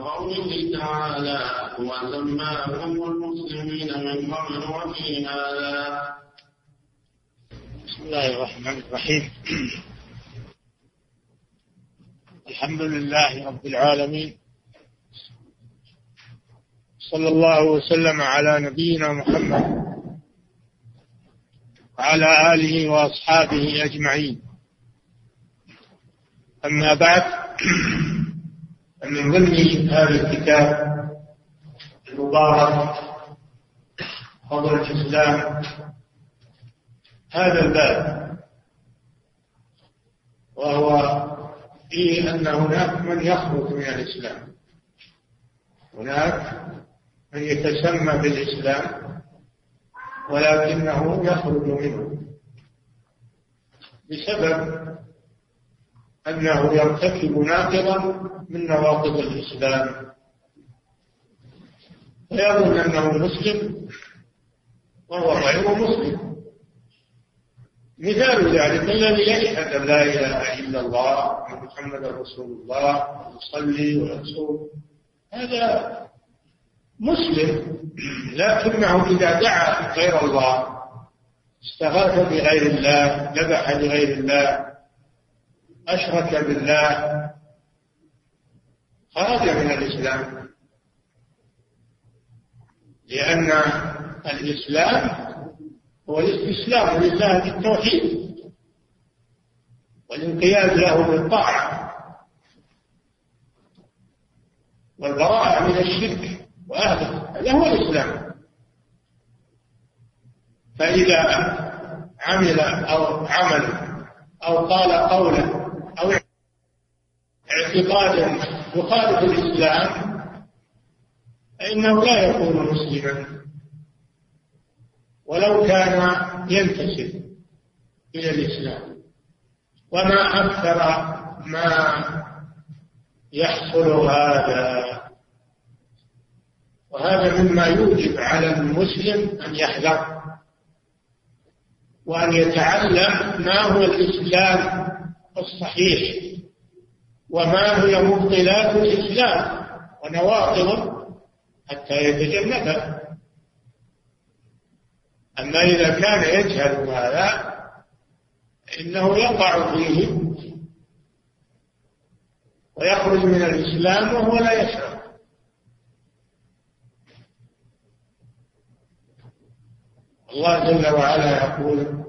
وقوله تعالى وسماكم المسلمين من قبل وفي هذا. بسم الله الرحمن الرحيم. الحمد لله رب العالمين. صلى الله وسلم على نبينا محمد وعلى آله وأصحابه أجمعين. أما بعد من ضمن هذا الكتاب المبارك فضل الإسلام هذا الباب. وهو فيه أن هناك من يخرج من الإسلام. هناك من يتسمى بالإسلام ولكنه يخرج منه. بسبب أنه يرتكب ناقضا من نواقض الإسلام. فيظن أنه مسلم وهو غير مسلم. مثال ذلك الذي يشهد لا إله إلا الله محمد رسول الله ويصلي ويصوم. هذا مسلم لكنه إذا دعا غير الله استغاث بغير الله ذبح لغير الله أشرك بالله. خرج من الإسلام. لأن الإسلام هو الاستسلام لله بالتوحيد والانقياد له بالطاعة والبراءة من الشرك وأهله. هذا هو الإسلام. فإذا عمل أو عمل أو قال قولا اعتقادا يخالف الإسلام فإنه لا يكون مسلما ولو كان ينتسب إلى الإسلام. وما أكثر ما يحصل هذا وهذا مما يوجب على المسلم أن يحذر وأن يتعلم ما هو الإسلام الصحيح. وما هي مبطلات الإسلام ونواقضه حتى يتجنبها. أما إذا كان يجهل هذا إنه يقع فيه ويخرج من الإسلام وهو لا يشعر. الله جل وعلا يقول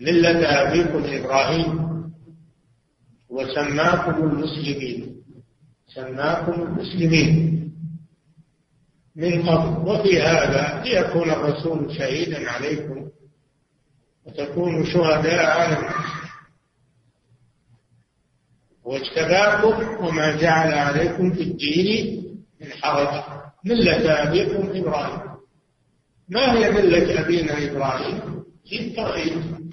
ملة أبيكم إبراهيم وسماكم المسلمين. سماكم المسلمين. من قبل. وفي هذا ليكون الرسول شهيدا عليكم وتكونوا شهداء على الناس. واجتباكم وما جعل عليكم في الدين من حرج. ملة أبيكم إبراهيم. ما هي ملة أبينا إبراهيم؟ في التوحيد.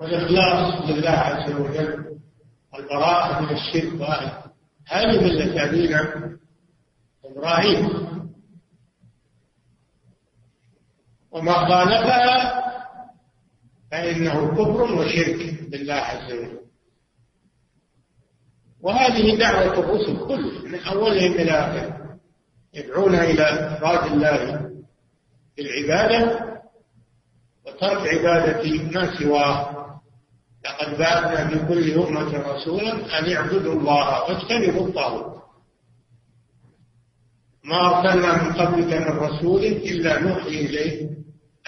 والإخلاص لله عز وجل والبراءة من الشرك وأهله. هذه ملة أبينا إبراهيم. وما خالفها فإنه كفر وشرك بالله عز وجل. وهذه دعوة الرسل كلها من أولهم إلى آخرهم يدعون إلى إفراد الله بالعبادة وترك عبادة ما سواه. لقد بعثنا في كل أمة رسولا أن اعبدوا الله واجتنبوا الطاغوت. ما أرسلنا من قبلك من رسول إلا نوحي إليه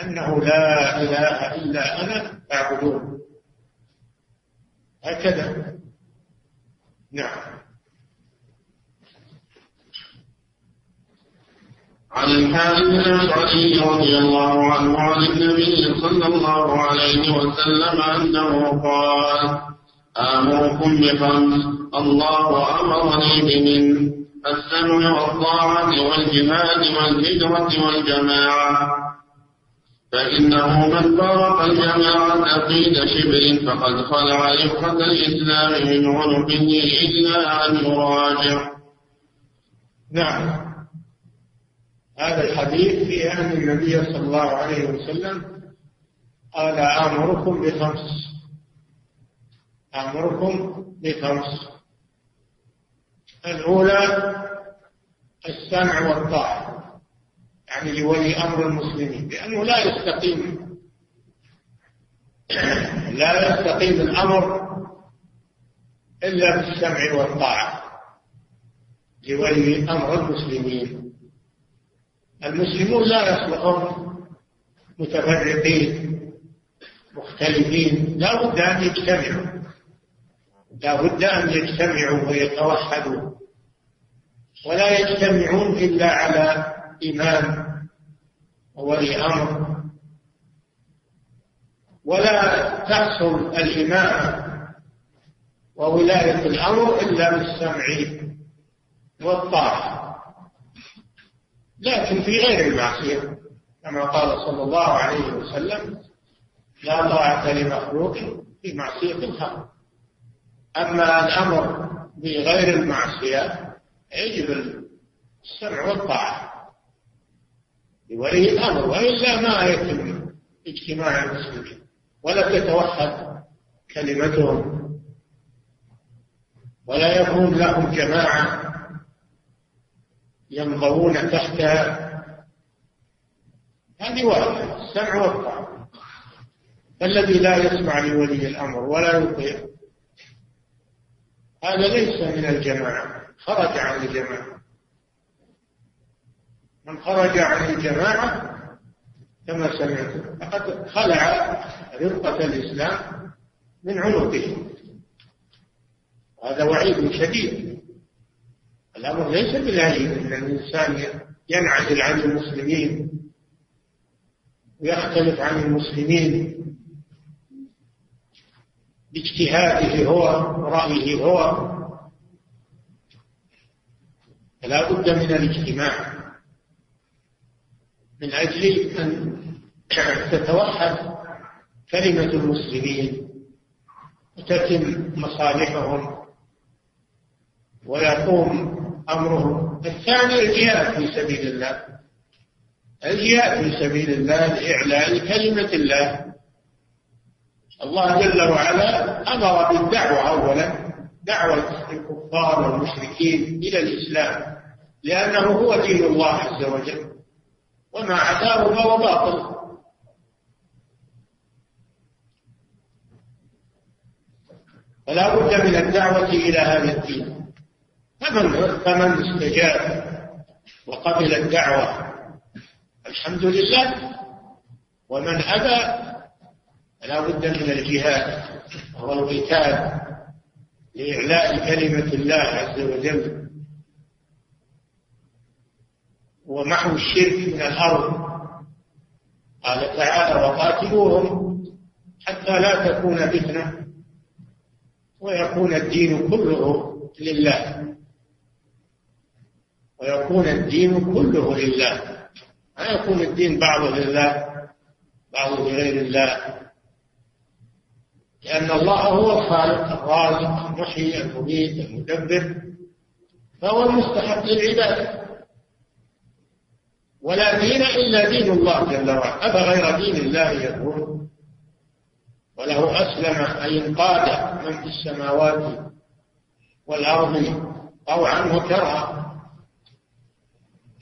أنه لا إله إلا أنا فاعبدون هكذا. نعم. عن الحارث الأشعري رضي الله عنه عن النبي صلى الله عليه وسلم أنه قال آمركم بخمس الله أمرني بهن السمع والطاعة والجهاد والهجرة والجماعة. فإنه من فارق الجماعة قيد شبر فقد خلع رفقة الإسلام من عنقه إلا أن يراجع. نعم. هذا الحديث في أن النبي صلى الله عليه وسلم قال آمركم بخمس. آمركم بخمس. الأولى السمع والطاعة يعني لولي أمر المسلمين لأنه لا يستقيم. لا يستقيم الأمر إلا بالسمع والطاعة لولي أمر المسلمين. المسلمون لا يصلحون متفرقين مختلفين. لا بد أن يجتمعوا. لا بد أن يجتمعوا ويتوحدوا. ولا يجتمعون إلا على إمام وولي أمر. ولا تحصل الإمامة وولاية الأمر إلا بالسمع والطاعة. لكن في غير المعصية كما قال صلى الله عليه وسلم لا طاعة لمخلوق في معصية الخالق أما الأمر بغير المعصية يجب السمع والطاعة لولي الأمر وإلا ما يتم اجتماع المسلمين ولا تتوحد كلمتهم ولا يكون لهم جماعة ينضوون تحتها هذه واحدة السمع والطاعة. الذي لا يسمع لولي الأمر ولا يطيع هذا ليس من الجماعة. خرج عن الجماعة. من خرج عن الجماعة كما سمعت فقد خلع رفقة الإسلام من عنقه. هذا وعيد شديد. الأمر ليس بالهين أن الإنسان ينعزل عن المسلمين ويختلف عن المسلمين باجتهاده هو ورأيه هو. فلا بد من الاجتماع. من أجل أن تتوحد كلمة المسلمين وتتم مصالحهم ويقوم أمرهم الثاني الجهاد في سبيل الله. الجهاد في سبيل الله لإعلاء كلمة الله. الله جل وعلا أمر بالدعوة أولا دعوة الكفار والمشركين إلى الإسلام لأنه هو دين الله عز وجل. وما عداه فهو باطل فلا بد من الدعوة إلى هذا الدين. فمن فمن استجاب وقبل الدعوة الحمد لله ومن أبى فلا بد من الجهاد وهو القتال لإعلاء كلمة الله عز وجل ومحو الشرك من الأرض. قال تعالى وقاتلوهم حتى لا تكون فتنة ويكون الدين كله لله. ويكون الدين كله لله. ما يكون الدين بعضه لله بعضه لغير الله. لأن الله هو الخالق الرازق المحيي المميت المدبر. فهو المستحق للعبادة ولا دين إلا دين الله جل وعلا. أفغير دين الله يكون وله أسلم أي انقاد من في السماوات والأرض طوعا وكرها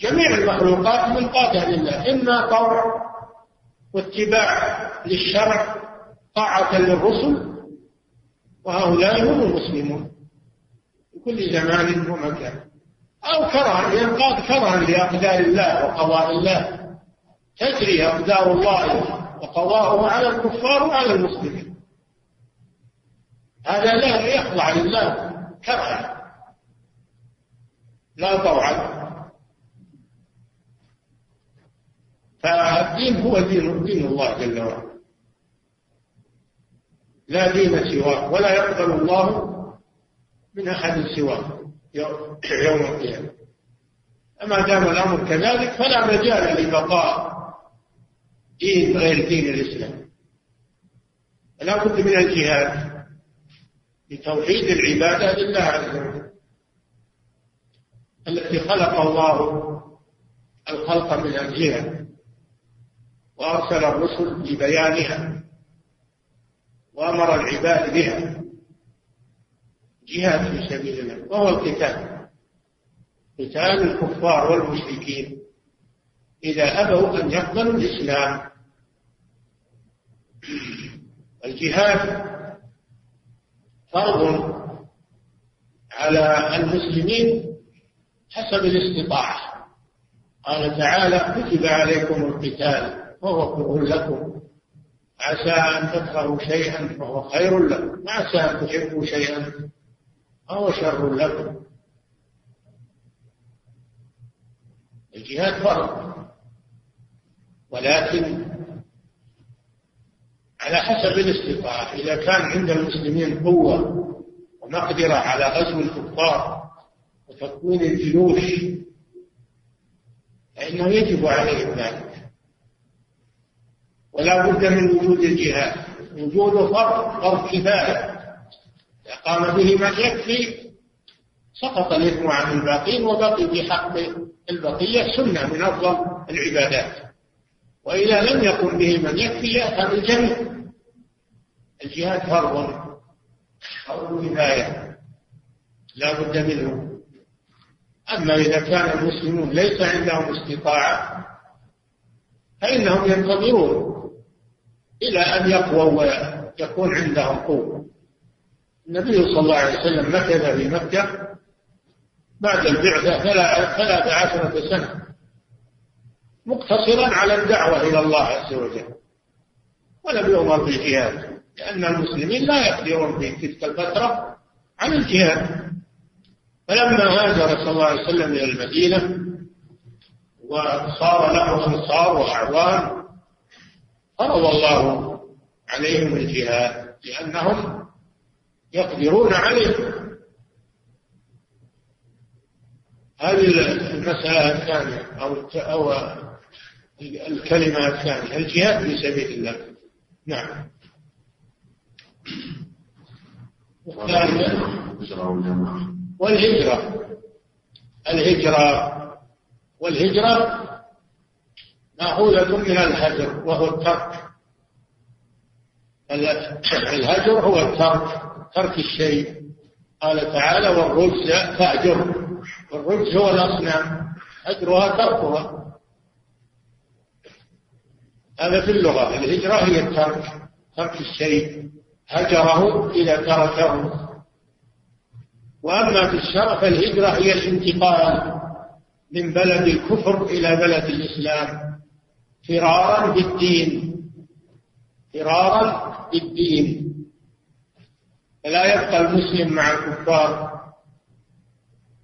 جميع المخلوقات منقادة لله إما طوع واتباع للشرع طاعة للرسل وهؤلاء هم المسلمون في كل زمان ومكان. أو كرها ينقاد كرها لأقدار الله وقضاء الله. تجري أقدار الله وقضاؤه على الكفار وعلى المسلمين. هذا لا يخضع لله كرها. لا طوعا. فالدين هو دين دين الله جل وعلا. لا دين سواه ولا يقبل الله من أحد سواه يوم القيامة. أما دام الأمر كذلك فلا مجال لبقاء دين غير دين الإسلام. لا بد من الجهاد لتوحيد العبادة لله عز وجل. التي خلق الله الخلق من أجلها وأرسل الرسل لبيانها وأمر العباد بها. جهاد في سبيل الله وهو القتال. قتال الكفار والمشركين. إذا أبوا أن يقبلوا الإسلام. الجهاد فرض على المسلمين حسب الاستطاعة. قال تعالى كتب عليكم القتال. وهو كره لكم. عسى أن تكرهوا شيئا فهو خير لكم. وعسى أن تحبوا شيئا فهو شر لكم. الجهاد فرض. ولكن على حسب الاستطاعة إذا كان عند المسلمين قوة ومقدرة على غزو الكفار وتكوين الجيوش فإنه يجب عليهم ذلك. ولا بد من وجود الجهاد وجوده فرض فرض كفاية. إذا قام به من يكفي سقط الإثم عن الباقين وبقي في حق البقية سنة من أفضل العبادات. وإذا لم يكن به من يكفي يأخذ الجميع الجهاد فرض فرض كفاية. لا بد منه. أما إذا كان المسلمون ليس عندهم استطاعة فإنهم ينتظرون. إلى أن يقووا ويكون عندهم قوة. النبي صلى الله عليه وسلم مكث في مكة بعد البعثة ثلاث عشرة سنة مقتصرا على الدعوة إلى الله عز وجل. ولم يؤمر بالجهاد لأن المسلمين لا يقدرون في تلك الفترة عن الجهاد. فلما هاجر صلى الله عليه وسلم إلى المدينة وصار له أنصار وأعوان فرض الله عليهم الجهاد لأنهم يقدرون عليه هذه المسألة الثانية أو أو الكلمة الثانية الجهاد في سبيل الله. نعم. والهجرة. الهجرة. والهجرة مأخوذة من الهجر وهو الترك. الهجر هو الترك ترك الشيء. قال تعالى والرجز فأجر. والرجز هو الأصنام هجرها تركها. هذا في اللغة. الهجرة هي الترك ترك الشيء. هجره إذا تركه. وأما في الشرع فالهجرة هي الانتقال من بلد الكفر إلى بلد الإسلام. فرارا بالدين. فرارا بالدين. فلا يبقى المسلم مع الكفار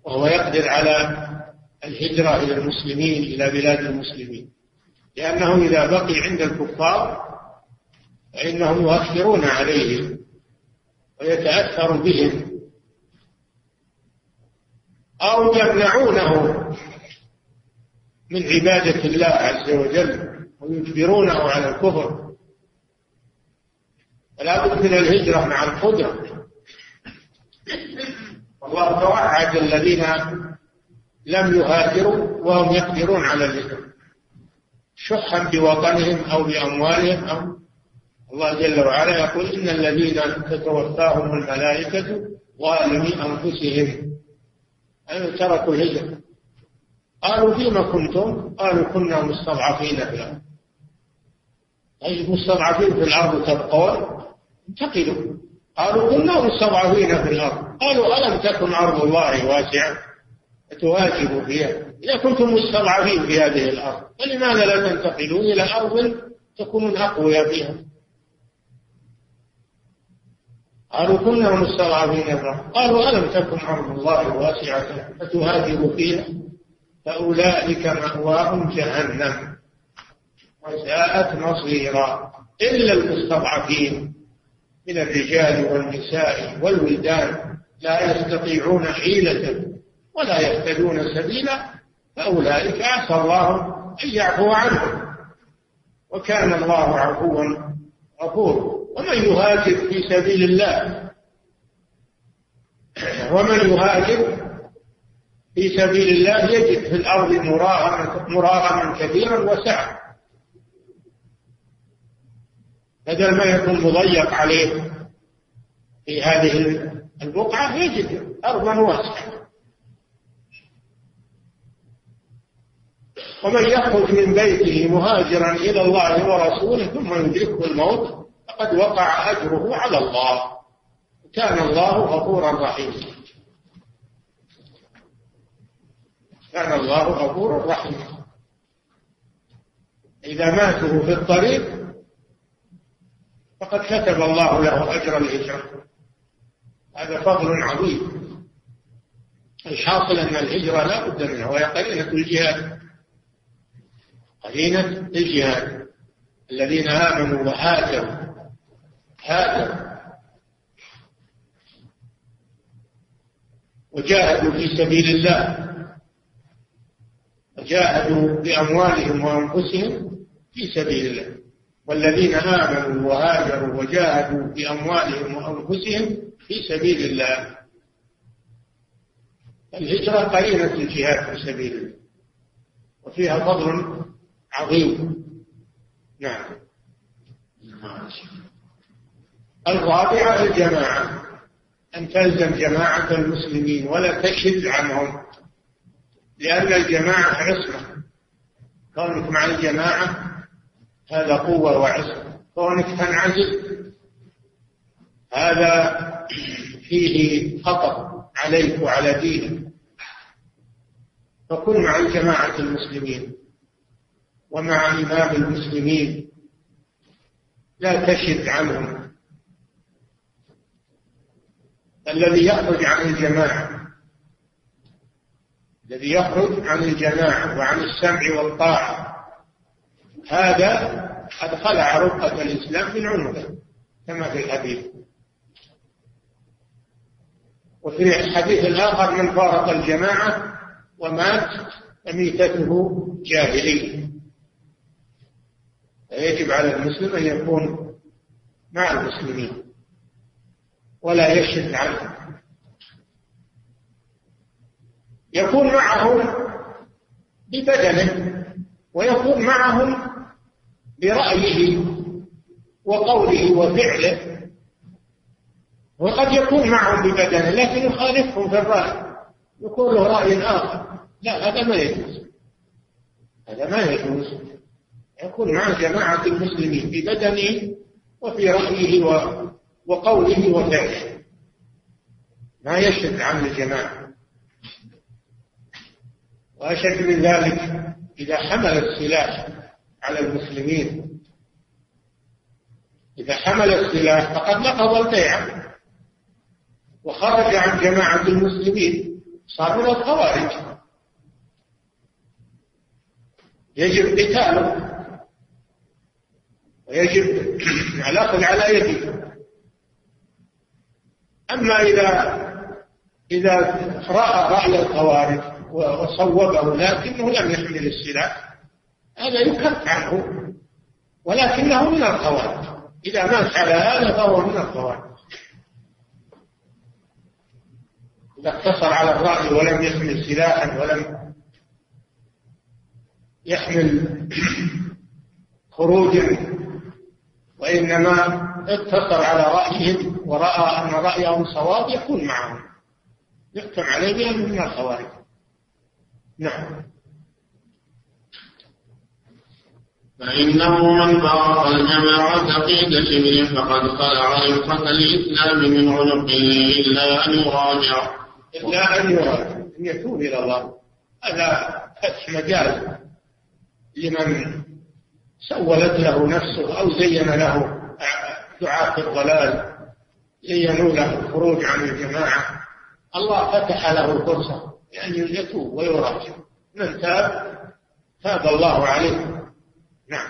وهو يقدر على الهجرة إلى المسلمين إلى بلاد المسلمين. لأنه إذا بقي عند الكفار فإنهم يؤثرون عليه ويتأثر بهم. أو يمنعونه من عبادة الله عز وجل ويجبرونه على الكفر. فلا بد من الهجرة مع القدرة. والله توعد الذين لم يهاجروا وهم يقدرون على الهجرة. شحا بوطنهم أو بأموالهم أو الله جل وعلا يقول إن الذين تتوفاهم الملائكة ظالمي أنفسهم. أي تركوا الهجرة. قالوا فيما كنتم؟ قالوا كنا مستضعفين في الأرض. أي مستضعفين في الأرض تبقون؟ انتقلوا. قالوا كنا مستضعفين في الأرض. قالوا ألم تكن أرض الله واسعة؟ فتواجبوا فيها. إذا كنتم مستضعفين في هذه الأرض فلماذا لا تنتقلون إلى أرض تكونون أقوياء فيها؟ قالوا كنا مستضعفين في الأرض. قالوا ألم تكن أرض الله واسعة؟ فتهاجروا فيها. فأولئك مأواهم جهنم وساءت مصيرا إلا المستضعفين من الرجال والنساء والولدان لا يستطيعون حيلة ولا يهتدون سبيلا فأولئك عسى الله أن يعفو عنهم وكان الله عفوا غفورا. ومن يهاجر في سبيل الله ومن يهاجر في سبيل الله يجد في الأرض مراغما كثيرا وسعة بدل ما يكون مضيق عليه في هذه البقعة يجد أرضا واسعة. ومن يخرج من بيته مهاجرا إلى الله ورسوله ثم يدركه الموت فقد وقع أجره على الله. كان الله غفورا رحيما. كان الله غفورا رحيما إذا ماتوا في الطريق فقد كتب الله له أجر الهجرة. هذا فضل عظيم. الحاصل أن الهجرة لا بد منها وهي قرينة الجهاد. قرينة الجهاد. الذين آمنوا وهاجروا. هاجروا. وجاهدوا في سبيل الله. وجاهدوا بأموالهم وأنفسهم في سبيل الله. والذين آمنوا وهاجروا وجاهدوا بأموالهم وأنفسهم في سبيل الله. الهجرة قرينة الجهاد في سبيل الله. وفيها فضل عظيم. نعم. الرابعة الجماعة. أن تلزم جماعة المسلمين ولا تشد عنهم. لأن الجماعة عصمة كونك مع الجماعة هذا قوة وعصمة كونك تنعزل هذا فيه خطر عليك وعلى دينك. فكن مع جماعة المسلمين ومع إمام المسلمين. لا تشد عنهم. الذي يخرج عن الجماعة الذي يخرج عن الجماعة وعن السمع والطاعة. هذا قد خلع رقة الإسلام من عنقه كما في الحديث. وفي الحديث الآخر من فارق الجماعة ومات فميتته جاهلية. فيجب على المسلم أن يكون مع المسلمين ولا يشد عنهم. يكون معهم ببدنه ويكون معهم برأيه وقوله وفعله. وقد يكون معهم ببدنه لكن يخالفهم في الرأي. يكون له رأي آخر. لا هذا ما يجوز. هذا ما يجوز. يكون مع جماعة المسلمين ببدنه وفي رأيه وقوله وفعله. ما يشد عن الجماعة. وأشد من ذلك إذا حمل السلاح على المسلمين. إذا حمل السلاح فقد نقض البيعة وخرج عن جماعة المسلمين. صار من الخوارج. يجب قتاله ويجب الأخذ على يده. أما إذا إذا رأى رأي الخوارج وصوبه لكنه لم يحمل السلاح. هذا يكف عنه ولكنه من الخوارج إذا مات على هذا فهو من الخوارج إذا اقتصر على الرأي ولم يحمل سلاحا ولم يحمل خروجا وإنما اقتصر على رأيهم ورأى أن رأيهم صواب يكون معهم. يحكم عليه بأنه من الخوارج نعم. فإنه من فارق الجماعة قيد شبر فقد خلع رفقة الإسلام من عنقه إلا أن يراجع. إلا أن يراجع. أن يتوب إلى الله. هذا فتح مجال لمن سولت له نفسه أو زين له دعاة الضلال زينوا له الخروج عن الجماعة. الله فتح له الفرصة. يعني يتوب ويراجع. من تاب تاب الله عليه. نعم.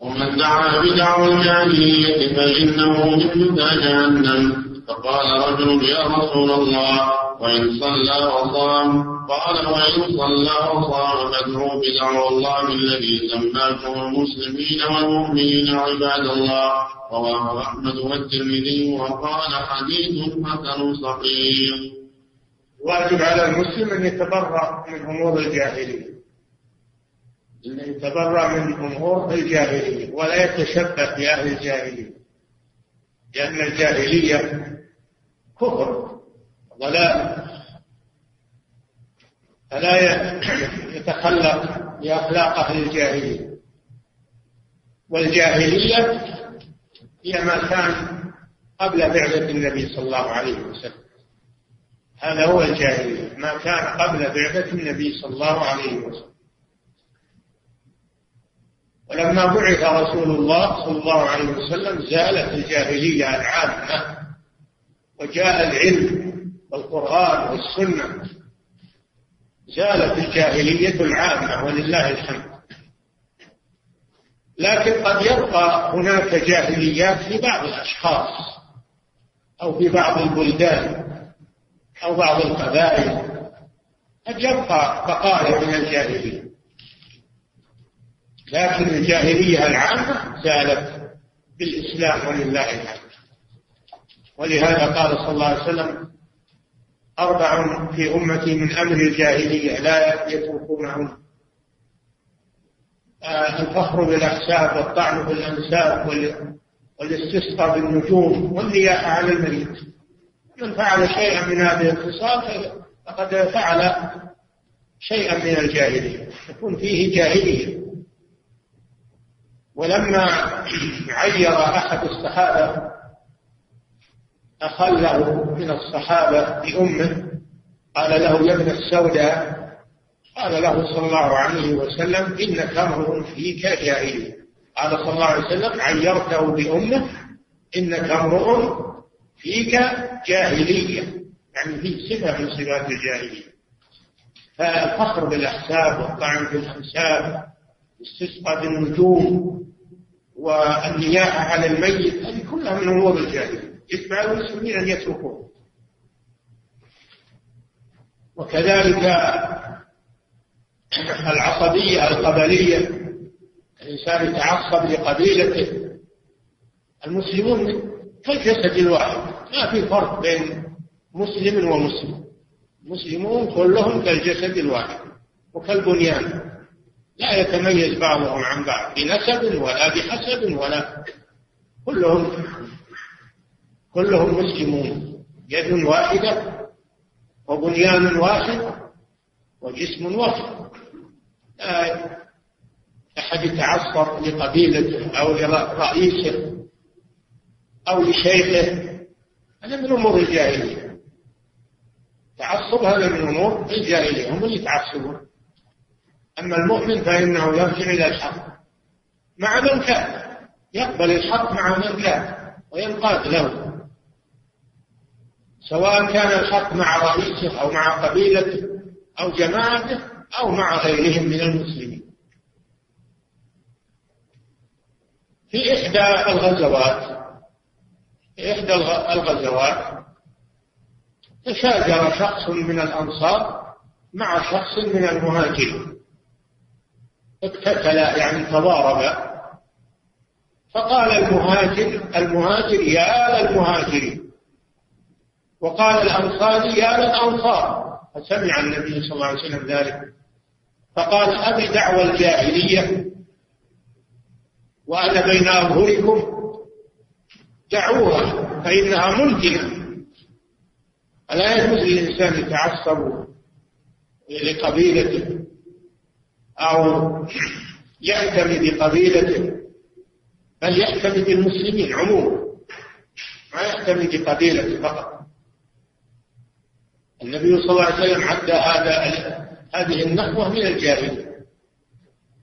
ومن دعا بدعوى الجاهلية فإنه مثل جهنم. فقال رجل يا رسول الله وإن صلى وصام. قال وإن صلى وصام فادعوا بدعوى الله الذي سماكم المسلمين والمؤمنين عباد الله. رواه أحمد والترمذي وقال حديث حسن صحيح. واجب على المسلم أن يتبرأ من أمور الجاهلية. أن يتبرأ من أمور الجاهلية ولا يتشبه بأهل الجاهلية. لأن الجاهلية كفر ضلال فلا يتخلق بأخلاق أهل الجاهلية. والجاهلية هي ما كان قبل بعثة النبي صلى الله عليه وسلم. هذا هو الجاهلية ما كان قبل بعثة النبي صلى الله عليه وسلم. ولما بعث رسول الله صلى الله عليه وسلم زالت الجاهلية العامة وجاء العلم والقرآن والسنة. زالت الجاهلية العامة ولله الحمد. لكن قد يبقى هناك جاهليات في بعض الأشخاص أو في بعض البلدان. أو بعض القبائل قد يبقى بقايا من الجاهلية. لكن الجاهلية العامة زالت بالإسلام ولله الحمد. ولهذا قال صلى الله عليه وسلم أربع في أمتي من أمر الجاهلية لا يتركونهن. آه، الفخر بالأحساب والطعن بالأنساب والاستسقاء بالنجوم والنياحة على المريض من فعل شيئا من هذه الخصال فقد فعل شيئا من الجاهلية يكون فيه جاهلية. ولما عير أحد الصحابة أخله من الصحابة بأمه قال له يا ابن السوداء قال له صلى الله عليه وسلم إنك امرؤ فيك جاهلية. قال صلى الله عليه وسلم عيرته بأمه إنك امرؤ فيك جاهلية يعني في صفة من صفات الجاهلية. فالفخر بالأحساب والطعن في الأنساب استسقى بالنجوم والنياحة على الميت هذه كلها من أمور الجاهلية. يجب على المسلمين أن يتركوه وكذلك العصبية القبلية الإنسان يتعصب لقبيلته. المسلمون كالجسد الواحد ما في فرق بين مسلم ومسلم. المسلمون كلهم كالجسد الواحد وكالبنيان. لا يتميز بعضهم عن بعض بنسب ولا بحسب ولا كلهم كلهم مسلمون. يد واحدة وبنيان واحد وجسم واحد. لا أحد يتعصب لقبيلته أو لرئيسه. أو لشيخه. هذا من أمور الجاهلية. تعصب هذا من أمور الجاهلية هم اللي يتعصبون. أما المؤمن فإنه يرجع إلى الحق. مع من كان. يقبل الحق مع من كان وينقاد له. سواء كان الحق مع رئيسه أو مع قبيلته أو جماعته أو مع غيرهم من المسلمين. في إحدى الغزوات إحدى الغزوات تشاجر شخص من الأنصار مع شخص من المهاجرين. اقتتلا يعني تضاربا فقال المهاجر المهاجر يا للمهاجرين وقال الأنصاري يا للأنصار فسمع النبي صلى الله عليه وسلم ذلك. فقال أبي دعوى الجاهلية وأنا بين أظهركم دعوها فإنها منتنة ألا يجوز للإنسان يتعصب لقبيلته أو يعتمد بقبيلته بل يعتمد بالمسلمين عموما ما يعتمد بقبيلته فقط. النبي صلى الله عليه وسلم عد هذا هذه النحوة من الجاهلية.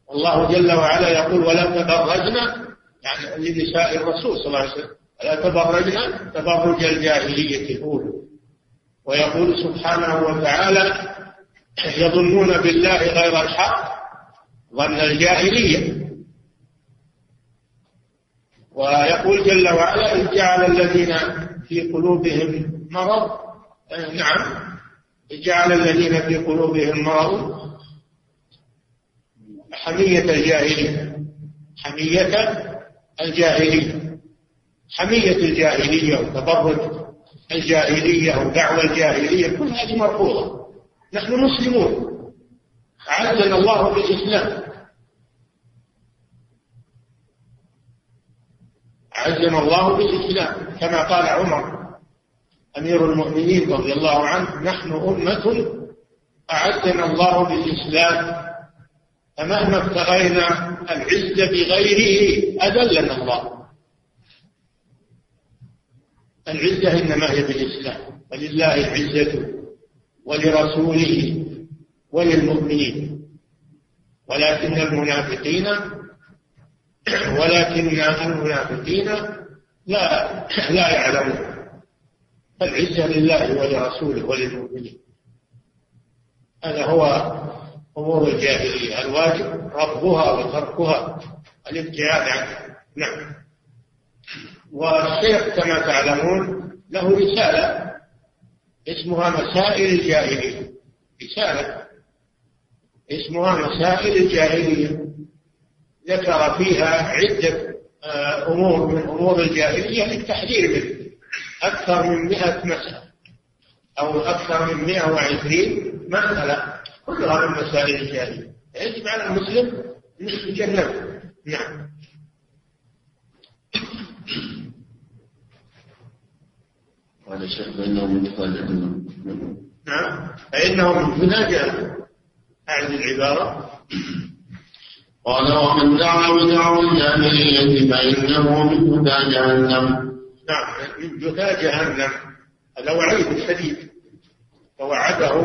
والله جل وعلا يقول ولا تبرجن يعني لنساء الرسول صلى الله عليه وسلم. ولا تبرجن تبرج الجاهلية الأولى. ويقول سبحانه وتعالى يظنون بالله غير الحق ظن الجاهلية. ويقول جل وعلا إذ جعل الذين في قلوبهم مرض نعم جعل الذين في قلوبهم مرض حمية الجاهلية حمية الجاهلية. حمية الجاهلية وتبرج الجاهلية ودعوة الجاهلية كل هذه مرفوضة. نحن مسلمون. أعزنا الله بالإسلام. أعزنا الله بالإسلام. كما قال عمر أمير المؤمنين رضي الله عنه نحن أمة أعزنا الله بالإسلام. فمهما ابتغينا العزة بغيره أذلنا الله. العزة إنما هي بالإسلام ولله العزة ولرسوله وللمؤمنين. ولكن المنافقين ولكن المنافقين لا لا يعلمون. العزة لله ولرسوله وللمؤمنين. هذا هو أمور الجاهلية. الواجب رفضها وتركها الابتعاد عنها. نعم. والشيخ كما تعلمون له رسالة اسمها مسائل الجاهلية. رسالة اسمها مسائل الجاهلية. ذكر فيها عدة آه، أمور من أمور الجاهلية للتحذير منه. أكثر من مئة مسألة أو أكثر من مئة وعشرين مسألة كلها من مسائل الجاهلية. يجب على المسلم أن يتجنب نعم. قال الشيخ فإنه من جهنم نعم. فإنه من أعد العبارة. قال ومن دعا بدعوى الجاهلية فإنه من هدى جهنم. نعم. من جثى جهنم. هذا وعيد شديد. فوعده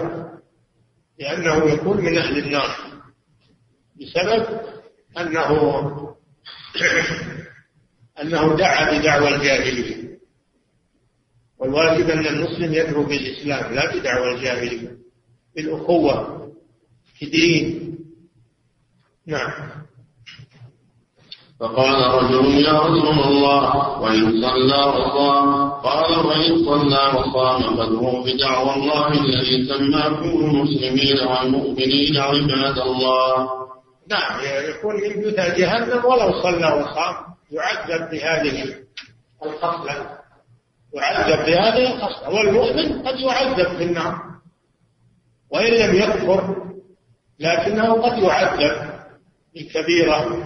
لأنه يكون من أهل النار. بسبب أنه أنه دعا بدعوى الجاهلية. والواجب أن المسلم يدعو بالإسلام لا بدعوى الجاهلية بالأخوة في الدين. نعم. فقال رجل يا رسول الله وإن صلى وصام. قال وإن صلى وصام فادعوا بدعوى الله الذي سماكم المسلمين والمؤمنين عباد الله. نعم يكون من جثى جهنم ولو صلى وصام يعذب بهذه الخصلة يعذب بهذه الخصلة والمؤمن قد يعذب في النار. وإن لم يكفر لكنه قد يعذب بكبيرة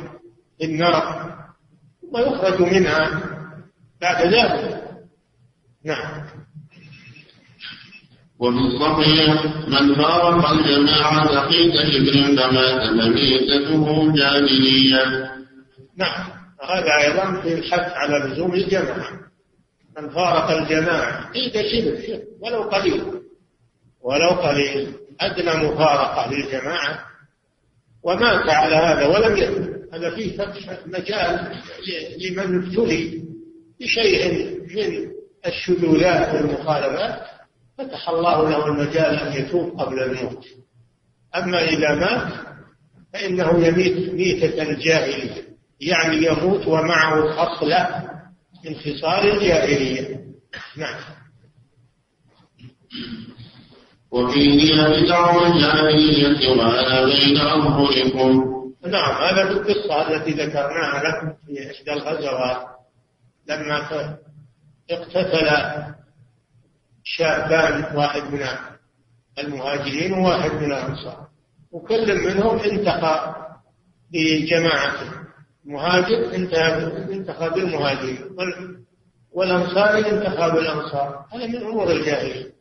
في النار ويخرج منها بعد ذلك. نعم. وفي الصحيح من فارق الجماعة في كشف فمات فميتته جاهلية. نعم. هذا أيضا في الحث على لزوم الجماعة. من فارق الجماعة في شبر ولو قليل. ولو قليل. أدنى مفارقة للجماعة. ومات على هذا. ولم يتب هذا فيه فتح مجال لمن ابتلي بشيء من الشذوذات والمخالفات. فتح الله له المجال أن يتوب قبل الموت. أما إذا مات فإنه يميت ميتة الجاهلية. يعني يموت ومعه خصلة من خصال الجاهلية. نعم. وفيه بدع الجاهلية وأنا بين أظهركم نعم هذا في القصة التي ذكرناها لكم في إحدى الغزوات. لما اقتتل شابان واحد من المهاجرين وواحد من الأنصار. وكل منهم انتقى بجماعته مهاجر انتخى بالمهاجرين والأنصاري انتخى بالأنصار هذا من أمور الجاهلية.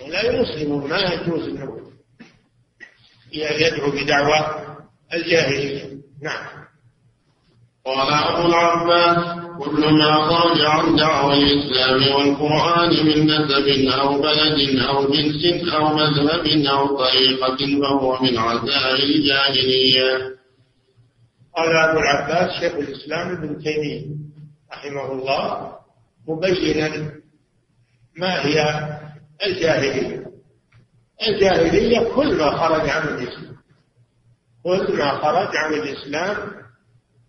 ولا المسلمون ما يجوز انه يدعو بدعوى الجاهلية. نعم. قال أبو العباس كل ما خرج عن دعوى الإسلام والقرآن من نسب أو بلد أو جنس أو مذهب أو طريقة فهو من عزائم الجاهلية. قال أبو العباس شيخ الإسلام ابن تيمية رحمه الله مبينا ما هي الجاهلية. الجاهلية كل ما خرج عن الإسلام كل ما خرج عن الإسلام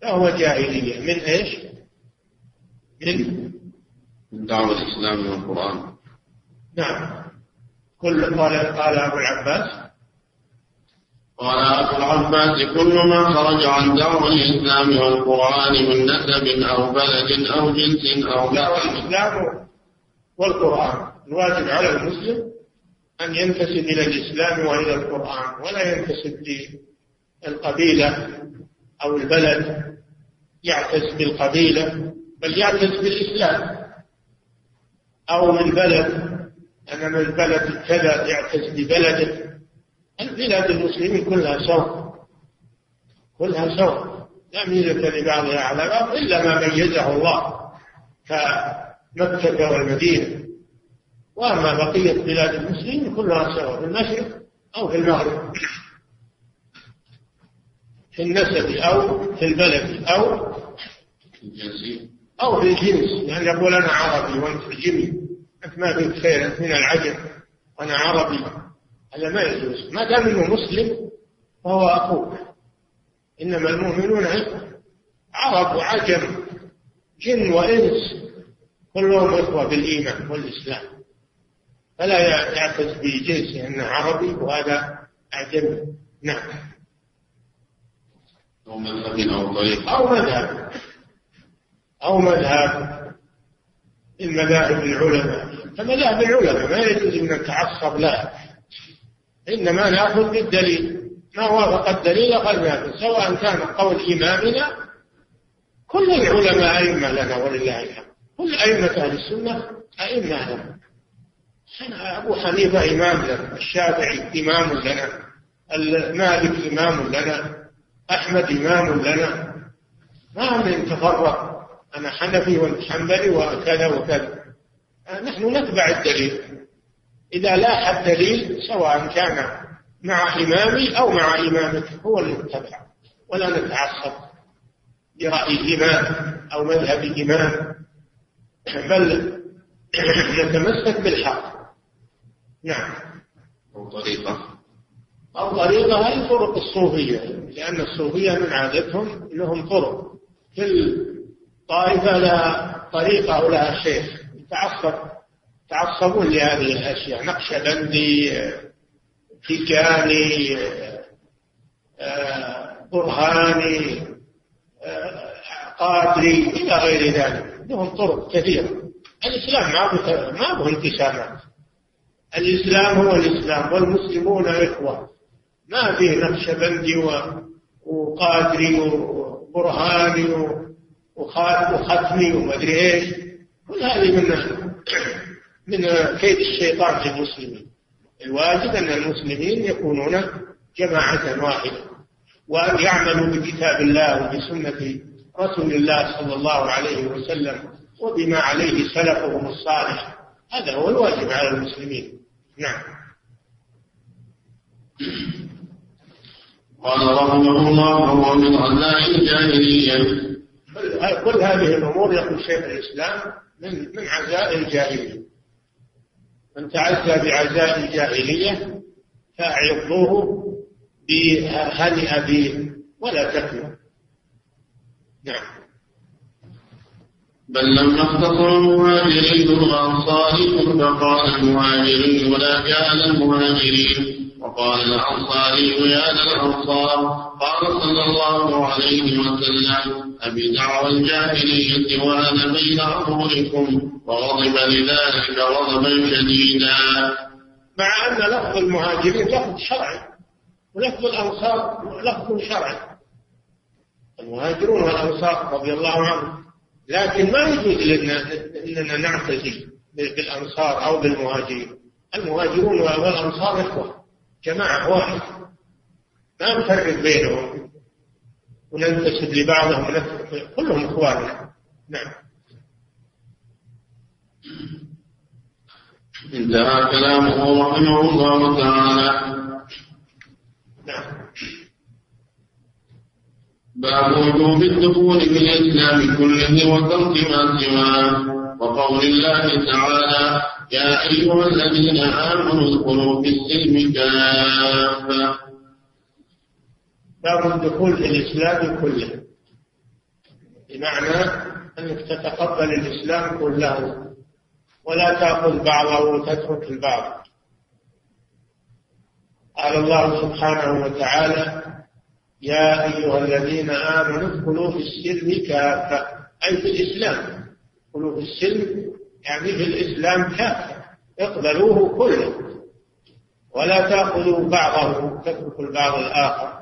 فهو جاهلية. من إيش؟ من؟ من دعوة الإسلام والقرآن. نعم. كل قال قال أبو العباس قال أبو العباس كل ما خرج عن دعوة الإسلام والقرآن من نسب أو بلد أو جنس أو لا الإسلام والقرآن الواجب على المسلم أن ينتسب إلى الإسلام وإلى القرآن ولا ينتسب للقبيلة أو البلد يعتز بالقبيلة بل يعتز بالإسلام. أو من بلد أنا من البلد كذا يعتز ببلده. البلاد المسلمين كلها سواء كلها سواء لا ميزة لبعضها على بعض إلا ما ميزه الله كمكة والمدينة. وأما بقية بلاد المسلمين كلها سواء في المشرق أو في المغرب. في النسب أو في البلد أو أو في الجنس. يعني يقول أنا عربي وأنت جمي أنت ما فيك خير أنت من العجم وأنا عربي. هذا ما يجوز. ما دام أنه مسلم فهو أخوك. إنما المؤمنون عرب وعجم. جن وإنس. كلهم إخوة بالإيمان والإسلام. فلا يعتز بجنسه أنه عربي وهذا أعجمي نعم. أو مذهب أو طريق. أو مذهب. أو مذهب. المذاهب العلماء. فمذاهب العلماء ما يجوز أن نتعصب لها. إنما نأخذ بالدليل. ما وافق الدليل أخذنا سواء كان قول إمامنا كل العلماء أئمة لنا ولله الحمد. كل أئمة أهل السنة أئمة لنا. أبو حنيفة إمام لنا. الشافعي إمام لنا. المالك إمام لنا. أحمد إمام لنا. ما من تفرق. أنا حنفي وأنت حنبلي وكذا وكذا. نحن نتبع الدليل. إذا لاح الدليل سواء كان مع إمامي أو مع إمامك هو اللي نتبع ولا نتعصب برأي إمام أو مذهب إمام بل نتمسك بالحق. نعم. أو طريقة. أو طريقة هي طرق الصوفية؟ لأن الصوفية من عادتهم لهم طرق. كل طائفة لها طريقة ولها شيخ. يتعصب. يتعصبون لهذه الأشياء. نقشبندي تيجاني برهاني قادري إلى غير ذلك. لهم طرق كثيرة. الإسلام ما ما هو انقسامات الإسلام هو الإسلام والمسلمون إخوة. ما فيه نقشبندي وقادري وبرهاني وختمي ومدري إيش. كل هذه من من كيد الشيطان في المسلمين. الواجب أن المسلمين يكونون جماعة واحدة وأن يعملوا بكتاب الله وبسنة رسول الله صلى الله عليه وسلم وبما عليه سلفهم الصالح. هذا هو الواجب على المسلمين. نعم. قال رحمه الله وهو من غزاء الجاهلية. كل هذه الأمور يقول شيخ الإسلام من من عزاء الجاهلية. من تعزى بعزاء الجاهلية فأعظوه بهنئ به ولا تكلم نعم. بل لما اختصر المهاجرين والأنصار فقال المهاجرين ولا جعل المهاجرين. وقال الأنصاري يا للأنصار قال صلى الله عليه وسلم أبي دعوى الجاهلية وأنا بين أظهركم وغضب لذلك غضبا شديدا. مع أن لفظ المهاجرين لفظ شرعي ولفظ الأنصار لفظ شرعي. المهاجرون والأنصار رضي الله عنهم. لكن ما يجوز لنا أننا نعتزي بالأنصار أو بالمهاجرين. المهاجرون والأنصار إخوة. جماعة واحدة ما نفرق بينهم. وننتسب لبعضهم كلهم إخواننا نعم. انتهى كلامه رحمه الله تعالى. نعم. باب وجوب الدخول في الإسلام كله وترك ما سواه. وقول الله تعالى يا أيها الذين آمنوا ادخلوا في السلم كافة. باب الدخول في الإسلام كله. بمعنى أنك تتقبل الإسلام كله ولا تأخذ بعضه وتترك البعض. قال الله سبحانه وتعالى يا أيها الذين آمنوا ادخلوا في السلم كافة أي في الإسلام. ادخلوا في السلم يعني في الإسلام كافة اقبلوه كله. ولا تأخذوا بعضه تتركوا البعض الآخر.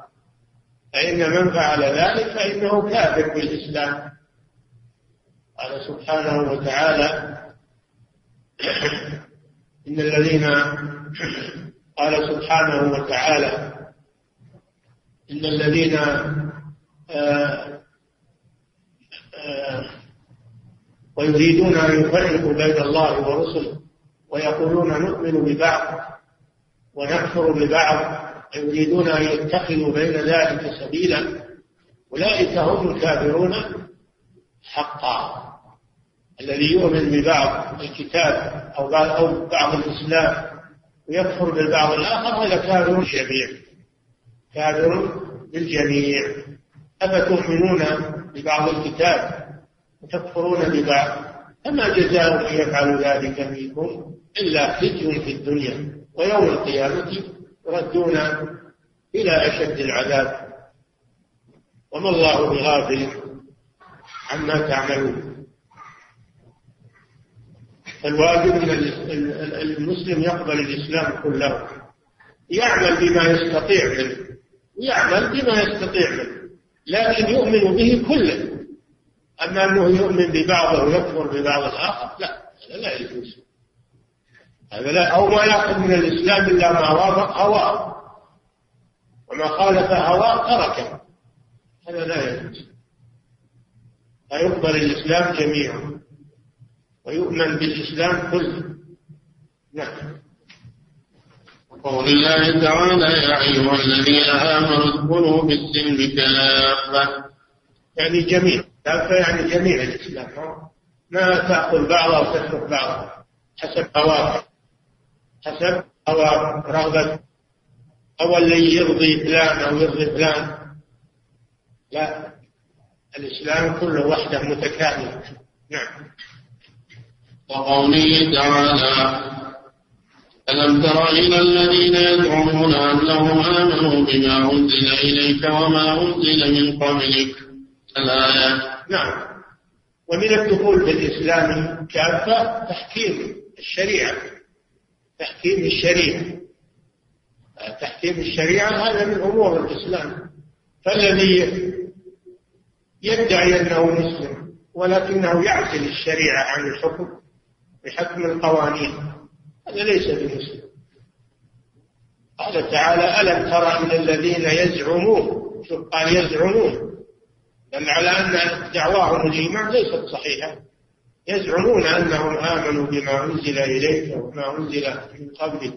فإن من فعل ذلك فإنه كافر بالإسلام قال سبحانه وتعالى إن الذين قال سبحانه وتعالى إن الذين آه، آه، ويريدون أن يفرقوا بين الله ورسله ويقولون نؤمن ببعض ونكفر ببعض يريدون أن يتخذوا بين ذلك سبيلا أولئك هم الكافرون حقا. الذي يؤمن ببعض الكتاب أو بعض الإسلام ويكفر بالبعض الآخر هذا كافر بالجميع كافر بالجميع أفتؤمنون ببعض الكتاب؟ وتكفرون ببعض. فما جزاء من يفعل ذلك منكم إلا خزي في الدنيا ويوم القيامة يردون إلى أشد العذاب. وما الله بغافل عما تعملون. فالواجب أن المسلم يقبل الإسلام كله. يعمل بما يستطيع منه. يعمل بما يستطيع منه. لكن يؤمن به كله. أما أنه يؤمن ببعضه ويكفر ببعض الآخر لا هذا لا يجوز. هذا لا أو ما يأخذ من الإسلام إلا ما وافق هواه. وما خالف هواه تركه. هذا لا يجوز. فيقبل الإسلام جميعا. ويؤمن بالإسلام كله. نعم. وقول الله تعالى يا أيها الذين آمنوا ادخلوا في السلم كافة. يعني جميع كافة يعني جميع الإسلام ما تأخذ بعضها وتترك بعضها. حسب هواك. حسب هواك. رغبة. أو اللي يرضي فلان أو يرضي فلان. لا. الإسلام كله وحده متكامل. نعم. وقوله تعالى ألم تر إلى الذين يزعمون أنهم آمنوا بما أنزل إليك وما أنزل من قبلك؟ الآية نعم. ومن الدخول في الإسلام كافة تحكيم الشريعة. تحكيم الشريعة. تحكيم الشريعة هذا من أمور الإسلام. فالذي يدعي أنه مسلم ولكنه يعزل الشريعة عن الحكم بحكم القوانين هذا ليس بمسلم. قال تعالى ألم ترى من الذين يزعمون؟ قال يزعمون. دل على أن دعواهم الإيمان ليست صحيحة. يزعمون أنهم آمنوا بما أنزل إليك وما أنزل من قبلك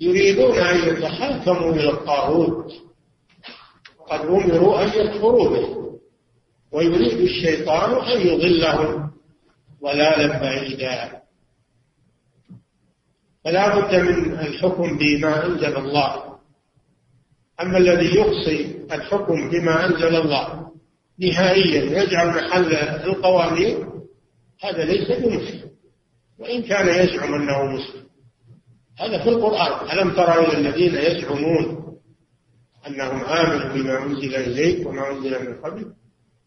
يريدون أن يتحاكموا إلى الطاغوت. قد أمروا أن يكفروا به. ويريد الشيطان أن يضلهم. ضلالا بعيدا فلا بد من الحكم بما أنزل الله. أما الذي يقصي الحكم بما أنزل الله نهائيا يجعل محل القوانين هذا ليس بمسلم. وإن كان يزعم أنه مسلم. هذا في القرآن. ألم ترى إلى الذين يزعمون أنهم آمنوا بما أنزل إليك وما أنزل من قبل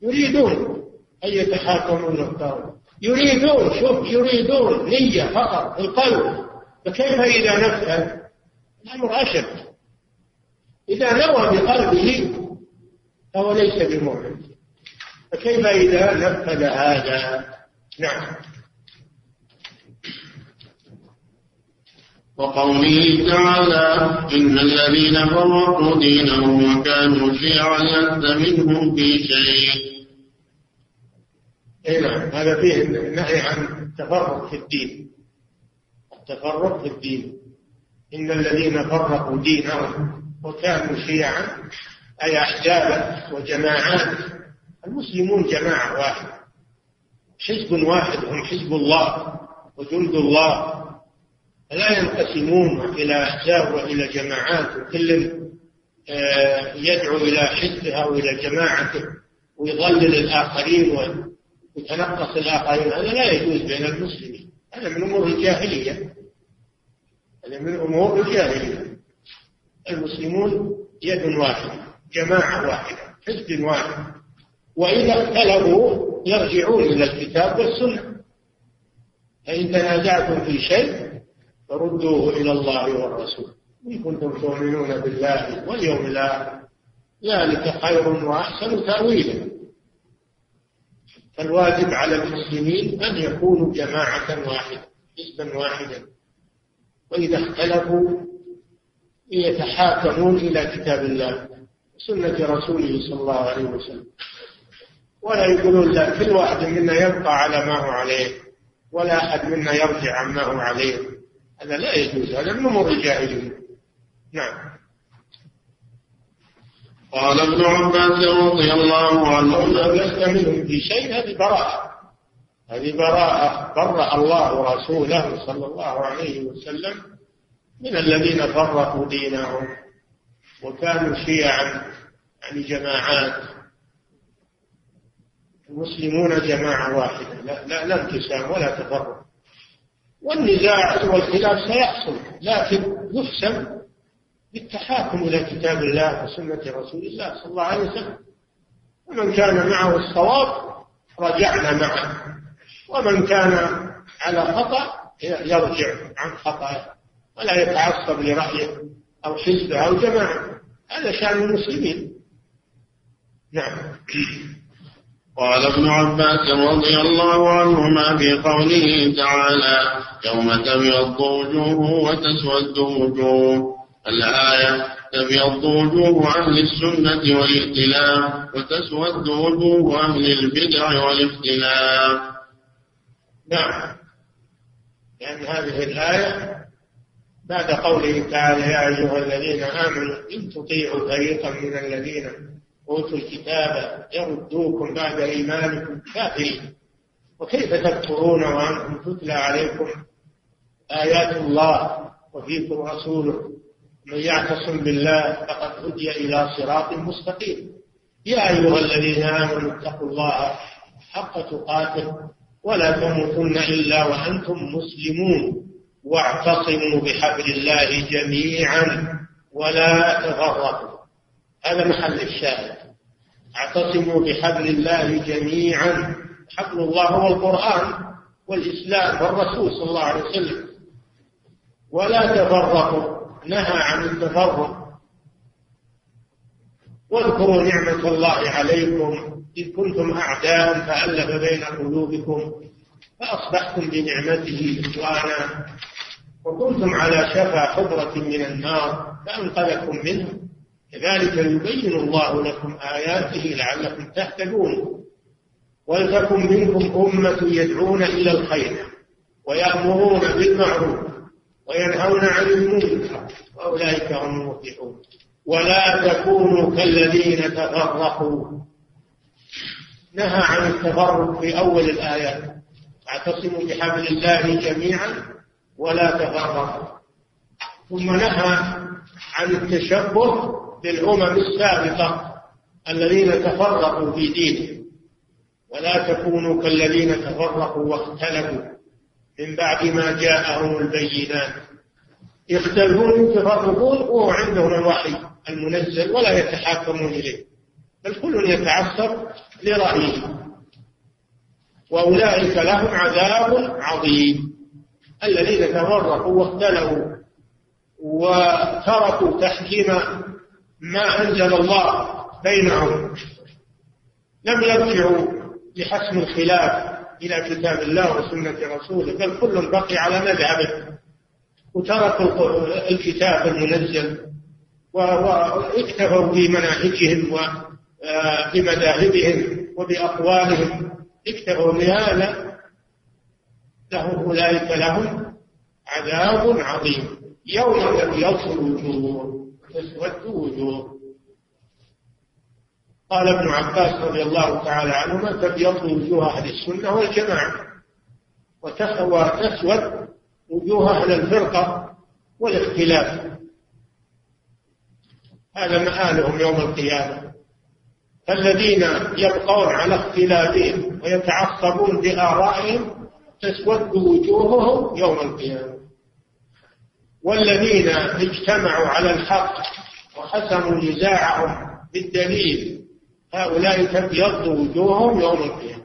يريدون أن يتحاكموا إلى يريدون شوف يريدون نية فقط القلب. فكيف إذا نفذ الأمر أشد. إذا نوى بقلبه فهو ليس بمؤمن. فكيف إذا نفذ هذا؟ نعم. وقوله تعالى إن الذين فرقوا دينهم وكانوا شيعا لست منهم في شيء. اي نعم هذا فيه نهي عن التفرق في الدين. التفرق في الدين. إن الذين فرقوا دينهم وكانوا شيعا أي أحزابا وجماعات المسلمون جماعة واحدة. حزب واحد هم حزب الله وجند الله. لا ينقسمون إلى أحزاب وإلى جماعات. وكل آه، يدعو إلى حزبه أو إلى جماعته ويضلل الآخرين ويتنقص الآخرين. هذا لا يجوز بين المسلمين. هذا من أمور الجاهلية. هذا من أمور الجاهلية. المسلمون يد واحدة جماعة واحدة حزب واحد. وإذا اختلفوا يرجعون إلى الكتاب والسنة. فإن تنازعتم في شيء فردوه إلى الله والرسول. إن كنتم تؤمنون بالله واليوم الآخر ذلك خير وأحسن تأويلا. فالواجب على المسلمين أن يكونوا جماعة واحدة حزبا واحدا. وإذا اختلفوا يتحاكمون إلى كتاب الله وسنة رسوله صلى الله عليه وسلم. ولا يقولون لا كل واحد منا يبقى على ما هو عليه ولا أحد منا يرجع عما هو عليه. هذا لا يجوز هذا من أمور الجاهلية. نعم. قال ابن عباس رضي الله عنه لست منهم في شيء هذه براءة. هذه براءة برأ الله ورسوله صلى الله عليه وسلم من الذين فرقوا دينهم وكانوا شيعا يعني جماعات. المسلمون جماعة واحدة. لا, لا, انقسام ولا تفرق. والنزاع والخلاف سيحصل لكن يحسم بالتحاكم إلى كتاب الله وسنة رسول الله صلى الله عليه وسلم. ومن كان معه الصواب رجعنا معه. ومن كان على خطأ يرجع عن خطأه ولا يتعصب لرأيه أو حزبه أو جماعة. هذا شأن المسلمين. نعم. قال ابن عباس رضي الله عنهما في قوله تعالى يوم تبيض وجوه وتسود وجوه. الآية تبيض وجوه أهل السنة والائتلاف وتسود وجوه أهل البدع والاختلاف نعم. لأن هذه الآية بعد قوله تعالى يا أيها الذين آمنوا إن تطيعوا فريقا من الذين أوتوا الكتاب يردوكم بعد إيمانكم كافرين. وكيف تكفرون وأنتم تتلى عليكم آيات الله وفيكم رسوله؟ من يعتصم بالله فقد هدي إلى صراط مستقيم. يا أيها الذين آمنوا اتقوا الله حق تقاته ولا تموتن إلا وأنتم مسلمون. واعتصموا بحبل الله جميعا ولا تفرقوا هذا محل الشاهد. اعتصموا بحبل الله جميعا. حبل الله هو القرآن والإسلام والرسول صلى الله عليه وسلم. ولا تفرقوا نهى عن التفرق. واذكروا نعمة الله عليكم. إذ كنتم أعداء فألف بين قلوبكم فأصبحتم بنعمته إخوانا. وكنتم على شفا حفرة من النار فأنقذكم منه كذلك يبين الله لكم آياته لعلكم تهتدون. ولتكن منكم أمة يدعون إلى الخير ويأمرون بالمعروف وينهون عن المنكر وأولئك هم المفلحون. ولا تكونوا كالذين تفرقوا. نهى عن التفرق في أول الآيات. اعتصموا بحبل الله جميعا ولا تفرقوا. ثم نهى عن التشبه بالأمم السابقة الذين تفرقوا في دينهم. ولا تكونوا كالذين تفرقوا واختلفوا. من بعد ما جاءهم البينات. يختلفون يتفرقون وهو عندهم الوحي المنزل ولا يتحاكمون إليه. بل كل يتعصب لرأيه. وأولئك لهم عذاب عظيم. الذين تفرقوا واختلفوا وتركوا تحكيم ما أنزل الله بينهم لم يرجعوا لحسم الخلاف إلى كتاب الله وسنة رسوله بل كل بقي على مذهبه وتركوا الكتاب المنزل واكتفوا بمناهجهم وبمذاهبهم وبأقوالهم. اكتفوا بهذا له أولئك لهم عذاب عظيم. يوم يبيض الوجوه تسود وجوه. قال ابن عباس رضي الله تعالى عنهما تبيض وجوه أهل السنة والجماعة. وتسود وجوه أهل الفرقة والاختلاف. هذا مآلهم يوم القيامة. الذين يبقون على اختلافهم ويتعصبون بآرائهم تسود وجوههم يوم القيامة. والذين اجتمعوا على الحق وحسموا نزاعهم بالدليل هؤلاء تبيض وجوههم يوم القيامة.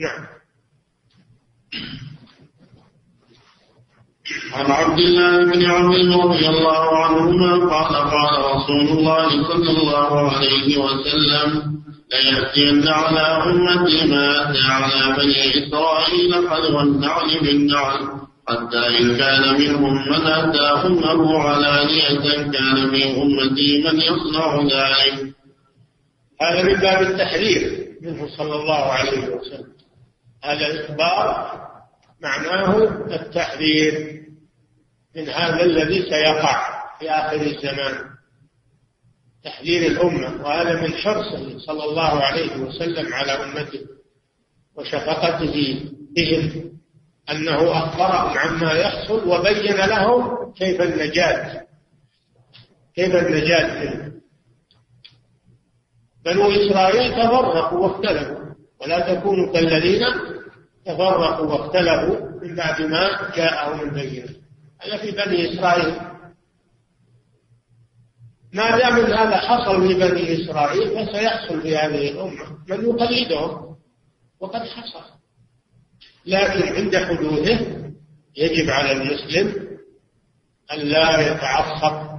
نعم. عن عبد الله بن عمرو رضي الله عنهما قال قال رسول الله صلى الله عليه وسلم ليأتين على أمتي ما أتى على بني إسرائيل حذو النعل بالنعل حتى إن كان منهم من أتى أمه علانية كان من أمتي من يصنع ذلك. هذا من باب التحذير منه صلى الله عليه وسلم. هذا الإخبار معناه التحذير من هذا الذي سيقع في آخر الزمان. تحذير الأمة وهذا من حرصه صلى الله عليه وسلم على أمته وشفقته بهم. أنه أخبرهم عما يحصل وبين لهم كيف النجاة كيف النجاة بنو إسرائيل تفرقوا واختلفوا ولا تكونوا كالذين تفرقوا واختلفوا من بعد ما جاءهم البينة. هذا في بني إسرائيل ما دام هذا حصل لبني إسرائيل فسيحصل في هذه الأمة. من يقلدهم وقد حصل. لكن عند حدوثه يجب على المسلم أن لا يتعصب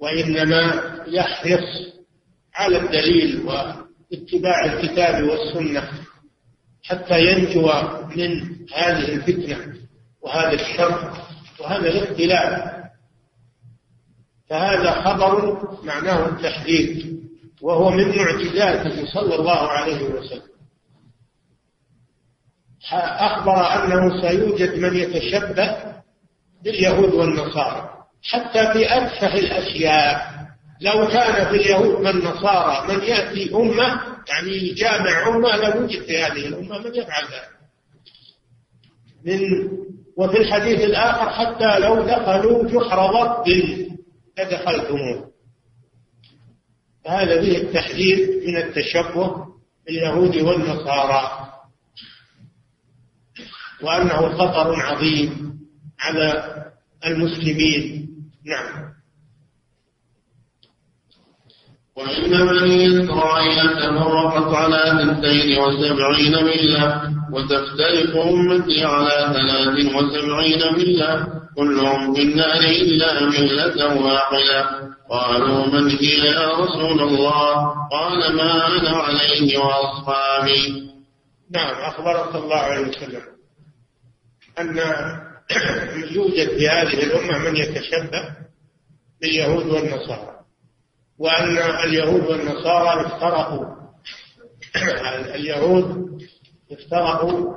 وإنما يحرص على الدليل واتباع الكتاب والسنة حتى ينجو من هذه الفتنة وهذا الشر وهذا الاختلاف. فهذا خبر معناه التحديد وهو من معجزاته صلى الله عليه وسلم. أخبر أنه سيوجد من يتشبه باليهود والنصارى. حتى في أتفه الأشياء لو كان في اليهود والنصارى من يأتي أمة يعني يجامع أمة لوجد في هذه الأمة من يفعل ذلك؟ من وفي الحديث الآخر حتى لو دخلوا جحر ضب لدخلتموه. هذا فيه التحذير من التشبه باليهود والنصارى. وأنه خطر عظيم على المسلمين. نعم. وإن بني إسرائيل تفرقت على اثنتين وسبعين ملة وتفترق أمتي على ثلاث وسبعين ملة كلهم في النار إلا ملة واحدة. قالوا من هي يا رسول الله؟ قال ما أنا عليه وأصحابي. نعم أخبر صلى الله عليه وسلم. أن يوجد في هذه الأمة من يتشبه باليهود والنصارى وأن اليهود والنصارى افترقوا. اليهود افترقوا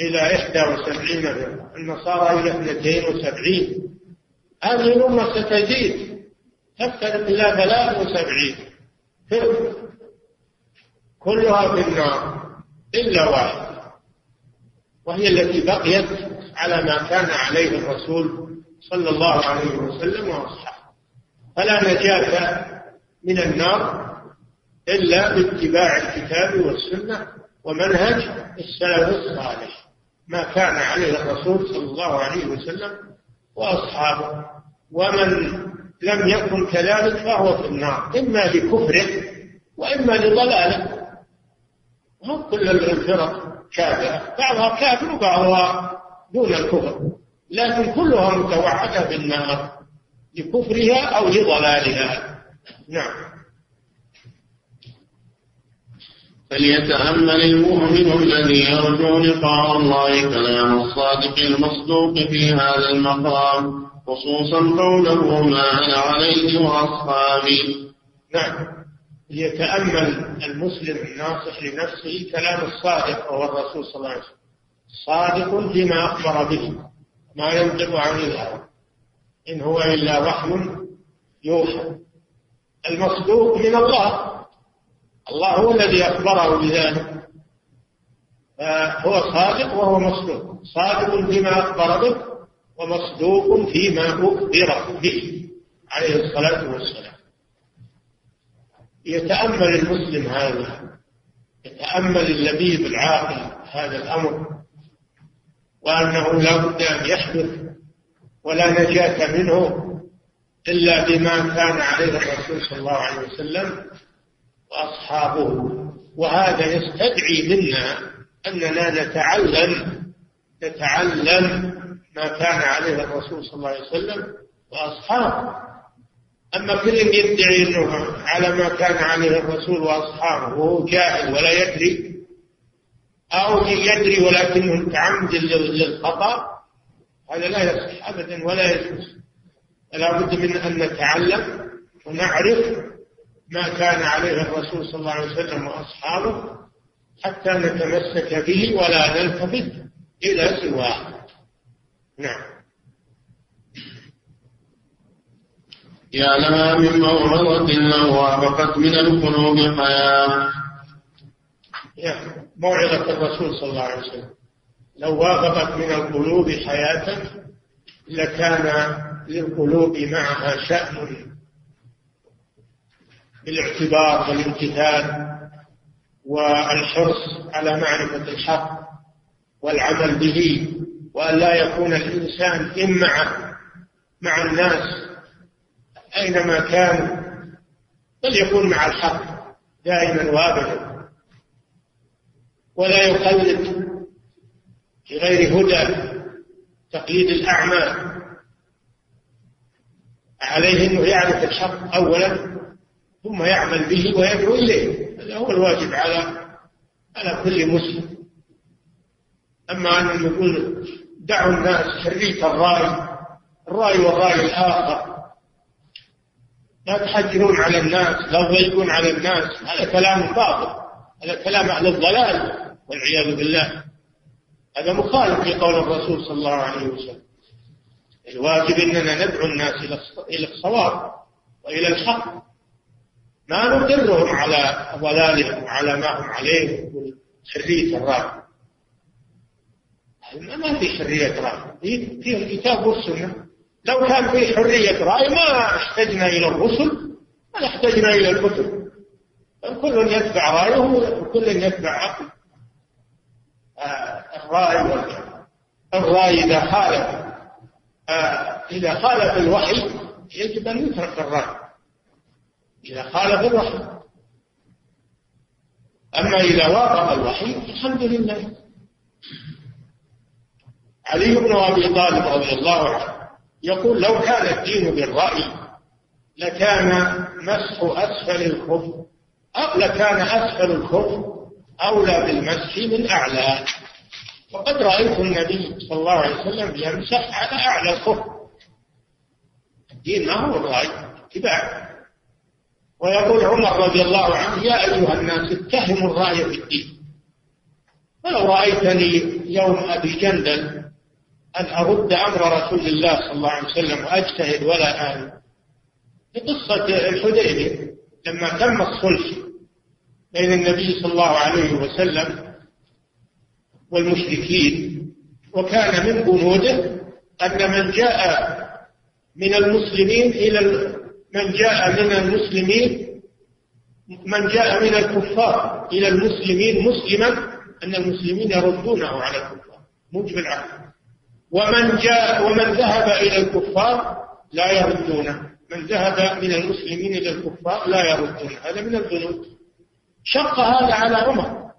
إلى إحدى وسبعين فرقة النصارى إلى اثنتين وسبعين. هذه الأمة ستزيد تفترق إلى ثلاث وسبعين. فرقة كلها في النار إلا واحدة وهي التي بقيت على ما كان عليه الرسول صلى الله عليه وسلم وأصحابه. فلا نجاة من النار إلا باتباع الكتاب والسنة ومنهج السلف الصالح ما كان عليه الرسول صلى الله عليه وسلم وأصحابه. ومن لم يكن كذلك فهو في النار إما لكفره وإما لضلاله. مو كل الفرق كافرة بعضها كافر وبعضها دون الكفر. لكن كلها متوعدة بالنار لكفرها أو لضلالها. نعم. فليتأمل المؤمن الذي يرجو لقاء الله كلام الصادق المصدوق في هذا المقام خصوصا قوله ما أنا عليه وأصحابي. نعم. ليتأمل المسلم الناصح لنفسه كلام الصادق وهو الرسول صلى الله عليه وسلم. صادق فيما أخبر به ما ينطق عن الهوى. إن هو إلا وحي يوحى. المصدوق من الله. الله هو الذي أخبره بذلك. فهو صادق وهو مصدوق. صادق فيما أخبر به ومصدوق فيما أخبر به عليه الصلاة والسلام. يتأمل المسلم هذا يتأمل اللبيب العاقل هذا الأمر وأنه لا بد أن يحدث ولا نجاة منه إلا بما كان عليه الرسول صلى الله عليه وسلم وأصحابه. وهذا يستدعي منا أننا نتعلم نتعلم ما كان عليه الرسول صلى الله عليه وسلم وأصحابه. أما كل يدعي أنه على ما كان عليه الرسول وأصحابه وهو جاهل ولا يدري أو يدري ولكنه متعمد للخطأ هذا لا يصح أبدا ولا يجوز. فلا بد من أن نتعلم ونعرف ما كان عليه الرسول صلى الله عليه وسلم وأصحابه حتى نتمسك به ولا نلتفت إلى سواه. نعم. يا لها من موعظة لو وافقت من القلوب حياة. موعظة الرسول صلى الله عليه وسلم. لو وافقت من القلوب حياة لكان للقلوب معها شأن بالاعتبار والامتثال والحرص على معرفة الحق والعمل به وأن لا يكون الإنسان إن مع مع الناس أينما كان بل يكون مع الحق دائما وابدا. ولا يقلد في غير هدى تقليد الأعمى. عليه أنه يعرف الحق أولا ثم يعمل به ويدعو إليه. هذا هو الواجب على على كل مسلم. أما أن نقول دعوا الناس حرية الرأي الرأي والرأي الآخر. لا تحجرون على الناس لا تضيقون على الناس. هذا كلام باطل هذا كلام أهل الضلال والعياذ بالله. هذا مخالف لقول الرسول صلى الله عليه وسلم. الواجب إننا ندعو الناس إلى الصواب وإلى الحق. ما نقرهم على ضلالهم وعلى ما هم عليه حريه الراي ما في حريه راي في الكتاب والسنة. لو كان في حرية رأي ما احتجنا إلى الرسل ما احتجنا إلى الكتب. كل يتبع رأيه وكل يتبع عقل آه، الرأي الرأي إذا خالف آه، إذا خالف الوحي يجب أن يترك الرأي. إذا خالف الوحي. أما إذا وافق الوحي الحمد لله. علي بن أبي طالب رضي الله عنه يقول لو كان الدين بالرأي لكان مسح أسفل الخف أو لكان أسفل الخف أولى بالمسح من أعلى. وقد رأيت النبي صلى الله عليه وسلم يمسح على أعلى الخف الدين ما هو الرأي اتباع. ويقول عمر رضي الله عنه يا أيها الناس اتهموا الرأي في الدين. ولو رأيتني يوم أبي جندل أن أرد أمر رسول الله صلى الله عليه وسلم وأجتهد ولا آل قصة الحديبية لما تم الصلح بين النبي صلى الله عليه وسلم والمشركين وكان من بنوده أن من جاء من المسلمين إلى من جاء من المسلمين من جاء من الكفار إلى المسلمين مسلما أن المسلمين يردونه على الكفار. موجب العهد ومن جاء ومن ذهب إلى الكفار لا يردونه من ذهب من المسلمين إلى الكفار لا يردونه هذا من الذنوب. شق هذا على عمر.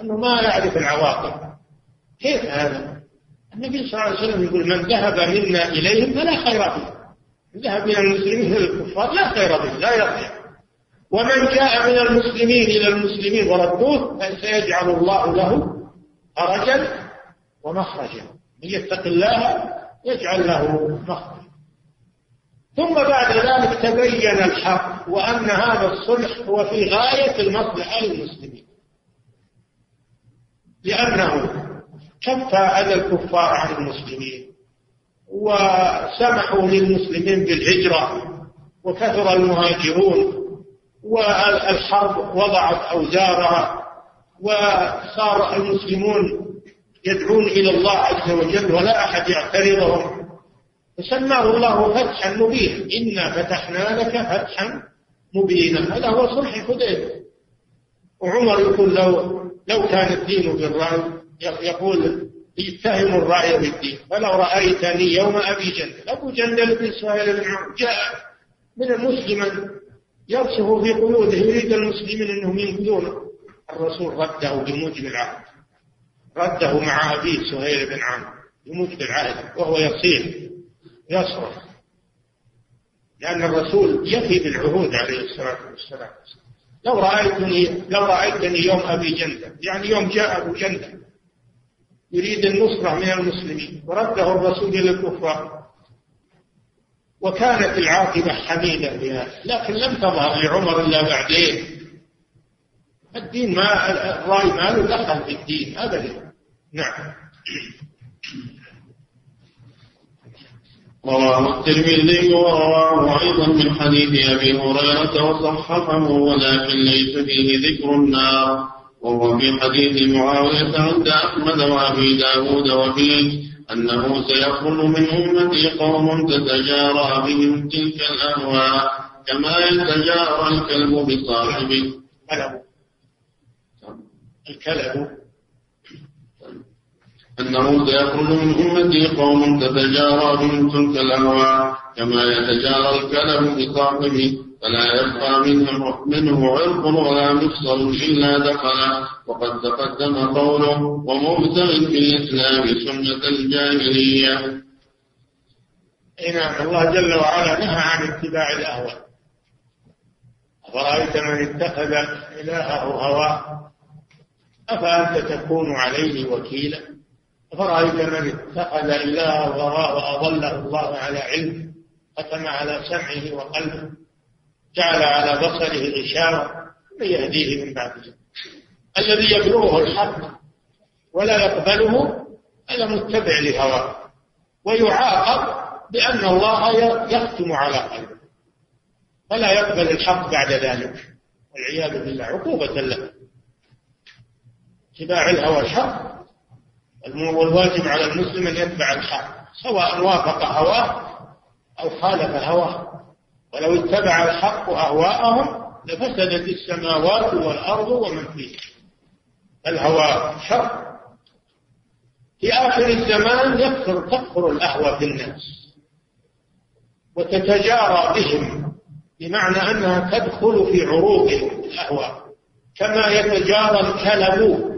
أنه ما يعرف العواقب. كيف هذا؟ النبي صلى الله عليه وسلم يقول من ذهب منا إليهم فلا خير فيه. ذهب من المسلمين إلى الكفار لا خير به لا يرجع ومن جاء من المسلمين إلى المسلمين وردوه فسيجعل الله له فرجا ومخرجا. من يتق الله يجعل له مخرجا. ثم بعد ذلك تبين الحق وأن هذا الصلح هو في غاية المصلحة للمسلمين لأنه كف أذى الكفار عن المسلمين وسمحوا للمسلمين بالهجرة وكثر المهاجرون والحرب وضعت أوزارها وصار المسلمون يدعون إلى الله عز وجل ولا أحد يعترضهم. فسماه الله فتحا مبينا. إنا فتحنا لك فتحا مبينا. هذا هو صلح الحديبية. وعمر يقول لو لو كان الدين بالرأي يقول يتهم الرأي بالدين. فلو رأيتني يوم أبي جندل. أبو جندل بن سهيل بن جاء من المسلم يرسخ في قيوده يريد المسلمين أنهم ينقذونه الرسول رده بموجب العهد. رده مع أبيه سهيل بن عمرو يموت بالعهد وهو يصير يصرخ. لأن الرسول يفي بالعهود عليه الصلاة والسلام. لو رأيتني لو رأيتني يوم أبي جندة يعني يوم جاء أبو جندة يريد النصرة من المسلمين ورده الرسول إلى الكفار وكانت العاقبة حميدة بها لكن لم تظهر لعمر إلا بعدين. الدين ما الرأي ما له دخل في الدين أبدا. نعم. رواه الترمذي ورواه أيضا من حديث أبي هريرة وصححه ولكن ليس فيه ذكر النار. وهو في حديث معاوية عند أحمد وأبي داود وفيه أنه سيخرج من أمتي قوم تتجارى بهم تلك الأهواء كما يتجارى الكلب بصاحبه. الكلب أنه سيخرج من أمتي قوم تتجارى بهم تلك الأهواء كما يتجارى الكلب بصاحبه فلا يبقى منه, منه عرق ولا مفصل إلا دخل. وقد تقدم قوله ومبتغ في الإسلام سنة الجاهلية نعم الله جل وعلا نهى عن اتباع الأهواء. أفرأيت من اتخذ إلهه هواه أفأنت تكون عليه وكيلا. أفرأيت من اتخذ إلهه هواه وأضله الله على علم ختم على سمعه وقلبه جعل على بصره غشاوة من يهديه من بعده الذي يبلغه الحق ولا يقبله هذا متبع لهواه ويعاقب بأن الله يختم على قلبه. فلا يقبل الحق بعد ذلك والعياذ بالله عقوبة له. اتباع الهوى الحق والواجب على المسلم أن يتبع الحق سواء وافق هواه أو خالف هواه. ولو اتبع الحق أهواءهم لفسدت السماوات والأرض ومن فيها. الهوى شر في آخر الزمان يكثر تكثر الأهوى في الناس وتتجارى بهم بمعنى أنها تدخل في عروقهم الأهواء كما يتجارى الكلب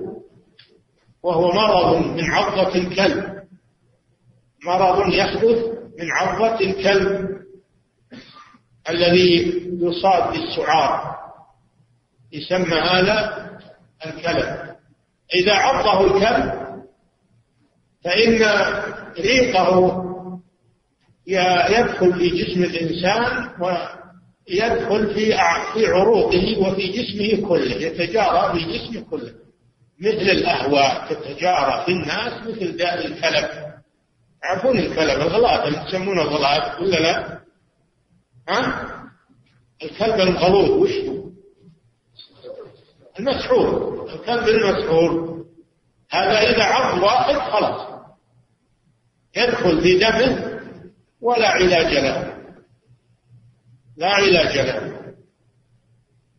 وهو مرض من عضة الكلب. مرض يحدث من عضة الكلب الذي يصاب بالسعار. يسمى هذا الكلب. إذا عضه الكلب فإن ريقه يدخل في جسم الإنسان ويدخل في عروقه وفي جسمه كله يتجارى في جسمه كله. مثل الأهواء تتجارى في الناس مثل داء الكلب. تعرفون الكلب الغلاط يسمونه غلاط ولا لا؟ ها؟ الكلب الغلوظ وش هو؟ المسحور. الكلب المسحور. هذا إذا عض واحد خلاص. يدخل في دمه ولا علاج له. لا علاج له.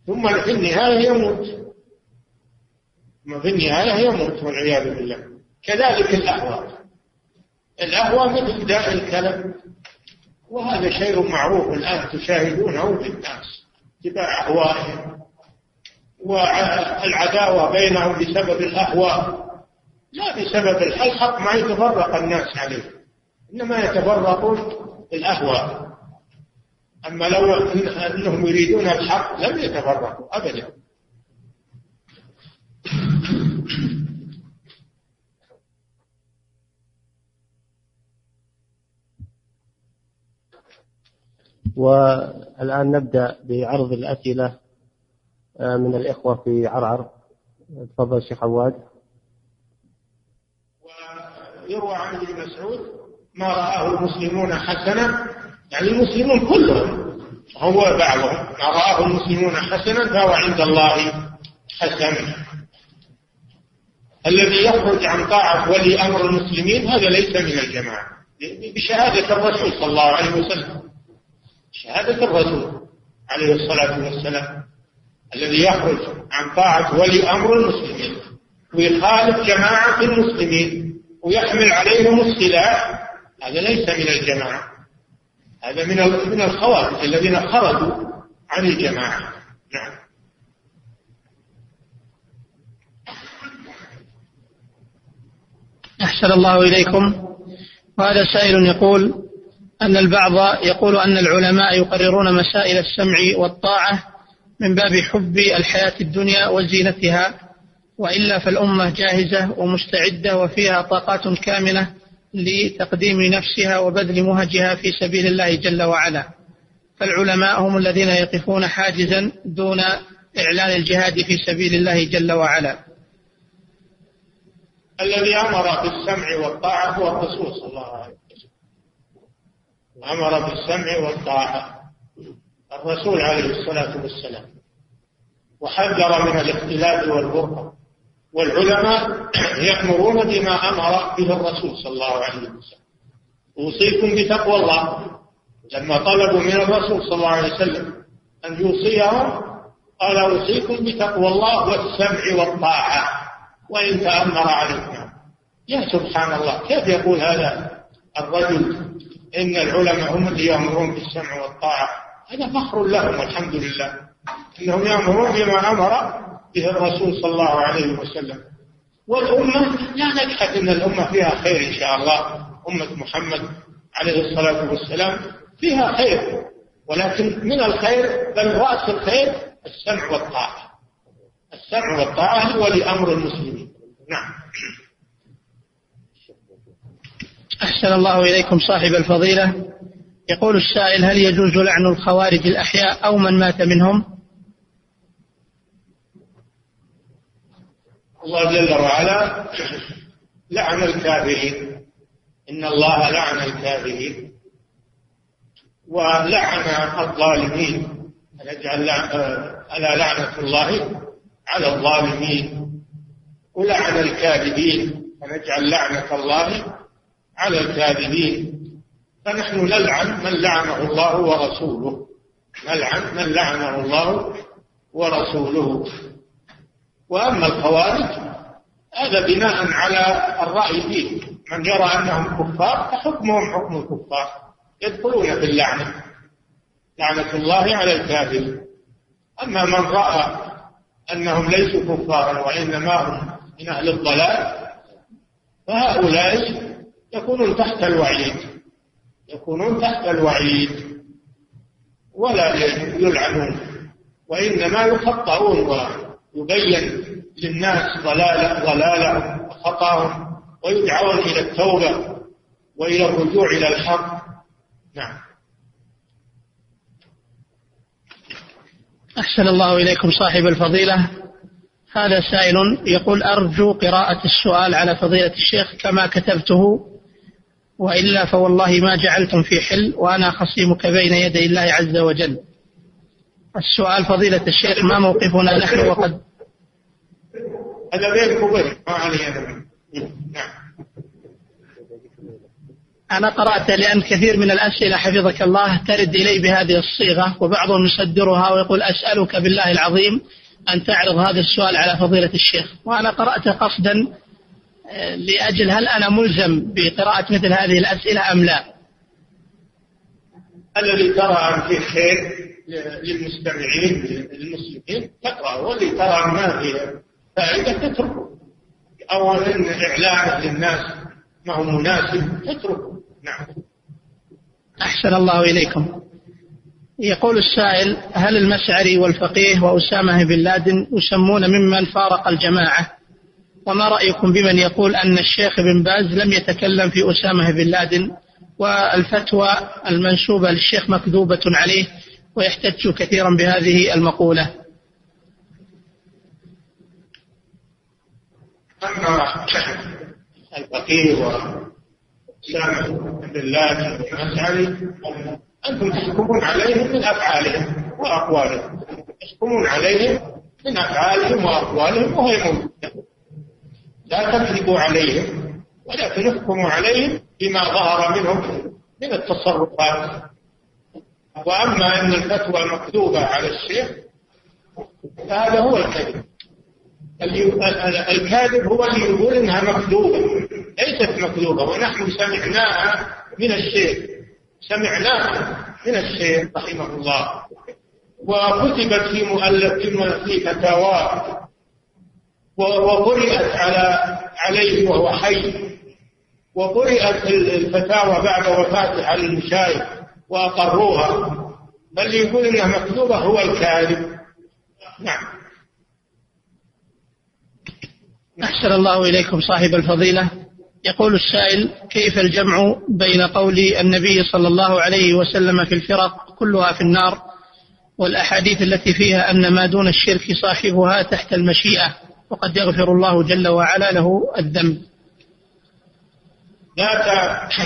ثم في النهاية يموت. ثم في النهاية يموت والعياذ بالله. كذلك الأهوى الأهوى مثل داء الكلب. وهذا شيء معروف الآن تشاهدونه في الناس اتباع أهوائهم. والعداوة بينهم بسبب الأهواء. لا بسبب الحق ما يتفرق الناس عليه. إنما يتفرقون بالأهواء أما لو أنهم يريدون الحق لم يتفرقوا أبدا. والآن نبدأ بعرض الأسئلة آه، من الإخوة في عرعر. تفضل شيخ عواد. ويروى عن ابن مسعود ما رآه المسلمون حسنا يعني المسلمون كلهم هو بعضهم ما رآه المسلمون حسنا فهو عند الله حسن. الذي يخرج عن طاعة ولي أمر المسلمين هذا ليس من الجماعة. بشهادة الرسول صلى الله عليه وسلم. شهادة الرسول عليه الصلاة والسلام الذي يخرج عن طاعة ولي أمر المسلمين. ويخالف جماعة المسلمين ويحمل عليهم السلاح هذا ليس من الجماعة. هذا من من الخوارج الذين خرجوا عن الجماعة. نعم. أحسن الله إليكم. وهذا سائل يقول أن البعض يقول أن العلماء يقررون مسائل السمع والطاعة من باب حب الحياة الدنيا وزينتها وإلا فالأمة جاهزة ومستعدة وفيها طاقات كاملة لتقديم نفسها وبذل مهجها في سبيل الله جل وعلا. فالعلماء هم الذين يقفون حاجزا دون إعلان الجهاد في سبيل الله جل وعلا. الذي أمر بالسمع والطاعة هو الرسول صلى الله عليه وسلم. أمر بالسمع والطاعة الرسول عليه الصلاة والسلام. وحذر من الاختلاف والفرقة والعلماء يأمرون بما أمر به الرسول صلى الله عليه وسلم. أوصيكم بتقوى الله. لما طلبوا من الرسول صلى الله عليه وسلم أن يوصيهم قال أوصيكم بتقوى الله والسمع والطاعة. وإن تأمر عليكم يا سبحان الله كيف يقول هذا الرجل؟ إن العلماء هم اللي يأمرون بالسمع والطاعة. هذا فخر لهم والحمد لله. إنهم يأمرون بما أمر به الرسول صلى الله عليه وسلم. والأمة لا نجحد أن الأمة فيها خير إن شاء الله. أمة محمد عليه الصلاة والسلام فيها خير. ولكن من الخير بل رأس الخير السمع والطاعة. السمع والطاعة هو لأمر المسلمين. نعم. أحسن الله إليكم صاحب الفضيلة. يقول السائل هل يجوز لعن الخوارج الأحياء أو من مات منهم؟ الله جل وعلا لعن الكافرين. إن الله لعن الكافرين ولعن الظالمين. ألا لعنة الله على الظالمين ولعن الكاذبين فنجعل لعنة الله على الكاذبين. فنحن نلعن من لعنه الله ورسوله. نلعن من لعنه الله ورسوله. وأما الخوارج هذا بناء على الرأي فيه. من يرى أنهم كفار فحكمهم حكم الكفار. يدخلون في اللعنة. لعنة الله على الكافر أما من رأى أنهم ليسوا كفارا وإنما هم من أهل الضلال فهؤلاء يكونون تحت الوعيد يكونون تحت الوعيد ولا يلعنون وإنما يخطئون ويبين للناس ضلال ضلال خطأهم ويدعون إلى التوبة وإلى الرجوع إلى الحق. نعم. أحسن الله إليكم صاحب الفضيلة. هذا سائل يقول أرجو قراءة السؤال على فضيلة الشيخ كما كتبته وإلا فوالله ما جعلتم في حل وأنا خصيمك بين يدي الله عز وجل. السؤال فضيلة الشيخ ما موقفنا نحن وقد هذا وبين ما علي أنا نعم. أنا قرأت لأن كثير من الأسئلة حفظك الله ترد إلي بهذه الصيغة وبعضهم يصدرها ويقول أسألك بالله العظيم أن تعرض هذا السؤال على فضيلة الشيخ. وأنا قرأت قصدا آه، لأجل هل أنا ملزم بقراءة مثل هذه الأسئلة أم لا؟ الذي ترى فيه خير للمستمعين للمسلمين تقرأ واللي ترى ما فيه فائدة تتركه. أو إن إعلان للناس ما هو مناسب تتركه. نعم. أحسن الله إليكم. يقول السائل هل المشعري والفقيه وأسامة بن لادن يسمون ممن فارق الجماعة؟ وما رأيكم بمن يقول أن الشيخ بن باز لم يتكلم في أسامة بن لادن؟ والفتوى المنسوبة للشيخ مكذوبة عليه ويحتج كثيرا بهذه المقولة. أما الفقيه والمشعري أنتم تحكمون عليهم من أفعالهم وأقوالهم تحكمون عليهم من أفعالهم وأقوالهم وهي موجودة لا تكذبوا عليهم ولكن احكموا عليهم بما ظهر منهم من التصرفات وأما أن الفتوى مكتوبة على الشيخ فهذا هو الكذب ألكاذب هو اللي يقول إنها مكذوبة. ليست مكذوبه ونحن سمعناها من الشيخ سمعناها من الشيخ رحمه الله. وكتبت في مؤلف في فتاواه وقرئت على عليه وهو حي. وقرئت الفتاوى بعد وفاته على المشايخ وأقروها. بل يقول إنها مكتوبة هو الكاذب. نعم. أحسن الله إليكم صاحب الفضيلة. يقول السائل كيف الجمع بين قول النبي صلى الله عليه وسلم في الفرق كلها في النار والأحاديث التي فيها أن ما دون الشرك صاحبها تحت المشيئة وقد يغفر الله جل وعلا له الذنب؟ لا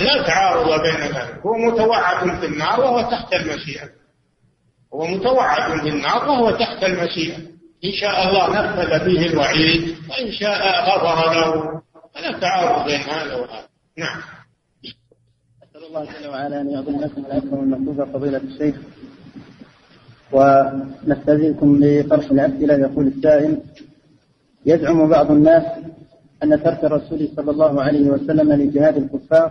لا تعارض بين ذلك. هو متوعد في النار وهو تحت المشيئة. هو متوعد في النار وهو تحت المشيئة. إن شاء الله نفذ به الوعيد وإن شاء غفر له. فلا تعارض بين هذا وهذا. نعم. أسأل الله جل وعلا أن يعظم لكم الأجر المطلوب فضيلة الشيخ. ونستأذنكم لطرح الأسئلة يقول السائل يزعم بعض الناس أن ترك الرسول صلى الله عليه وسلم لجهاد الكفار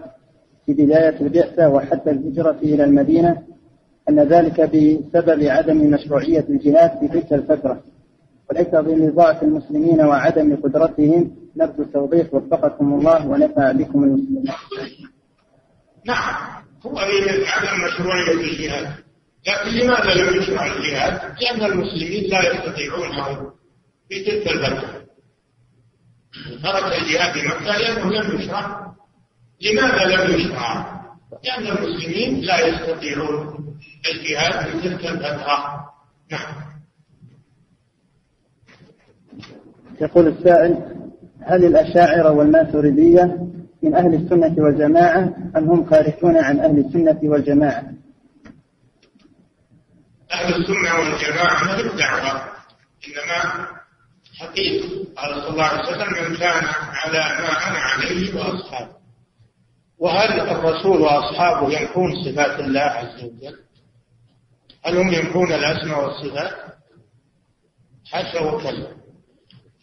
في بداية البعثة وحتى الهجرة إلى المدينة أن ذلك بسبب عدم مشروعية الجهاد في تلك الفترة. وليس بضعف المسلمين وعدم قدرتهم نرجو التوضيح وفقكم الله ونفع بكم المسلمين. نعم هو عدم مشروعية الجهاد لكن لماذا لم يشرع الجهاد؟ لأن المسلمين لا يستطيعونه في تلك الفترة ترك الجهاد في مكة لأنه لم يشرع لماذا لم يشرع؟ لأن المسلمين لا يستطيعون الجهاد في تلك الفترة نعم يقول السائل هل الأشاعرة والماتريدية من أهل السنة والجماعة أم هم خارجون عن أهل السنة والجماعة؟ أهل السنة والجماعة ما الدعوة إنما حقيقة قال صلى الله عليه وسلم من كان على ما أنا عليه وأصحابه وهل الرسول وأصحابه ينفون صفات الله عز وجل؟ هل هم ينفون الأسماء والصفات؟ حاشا وكلا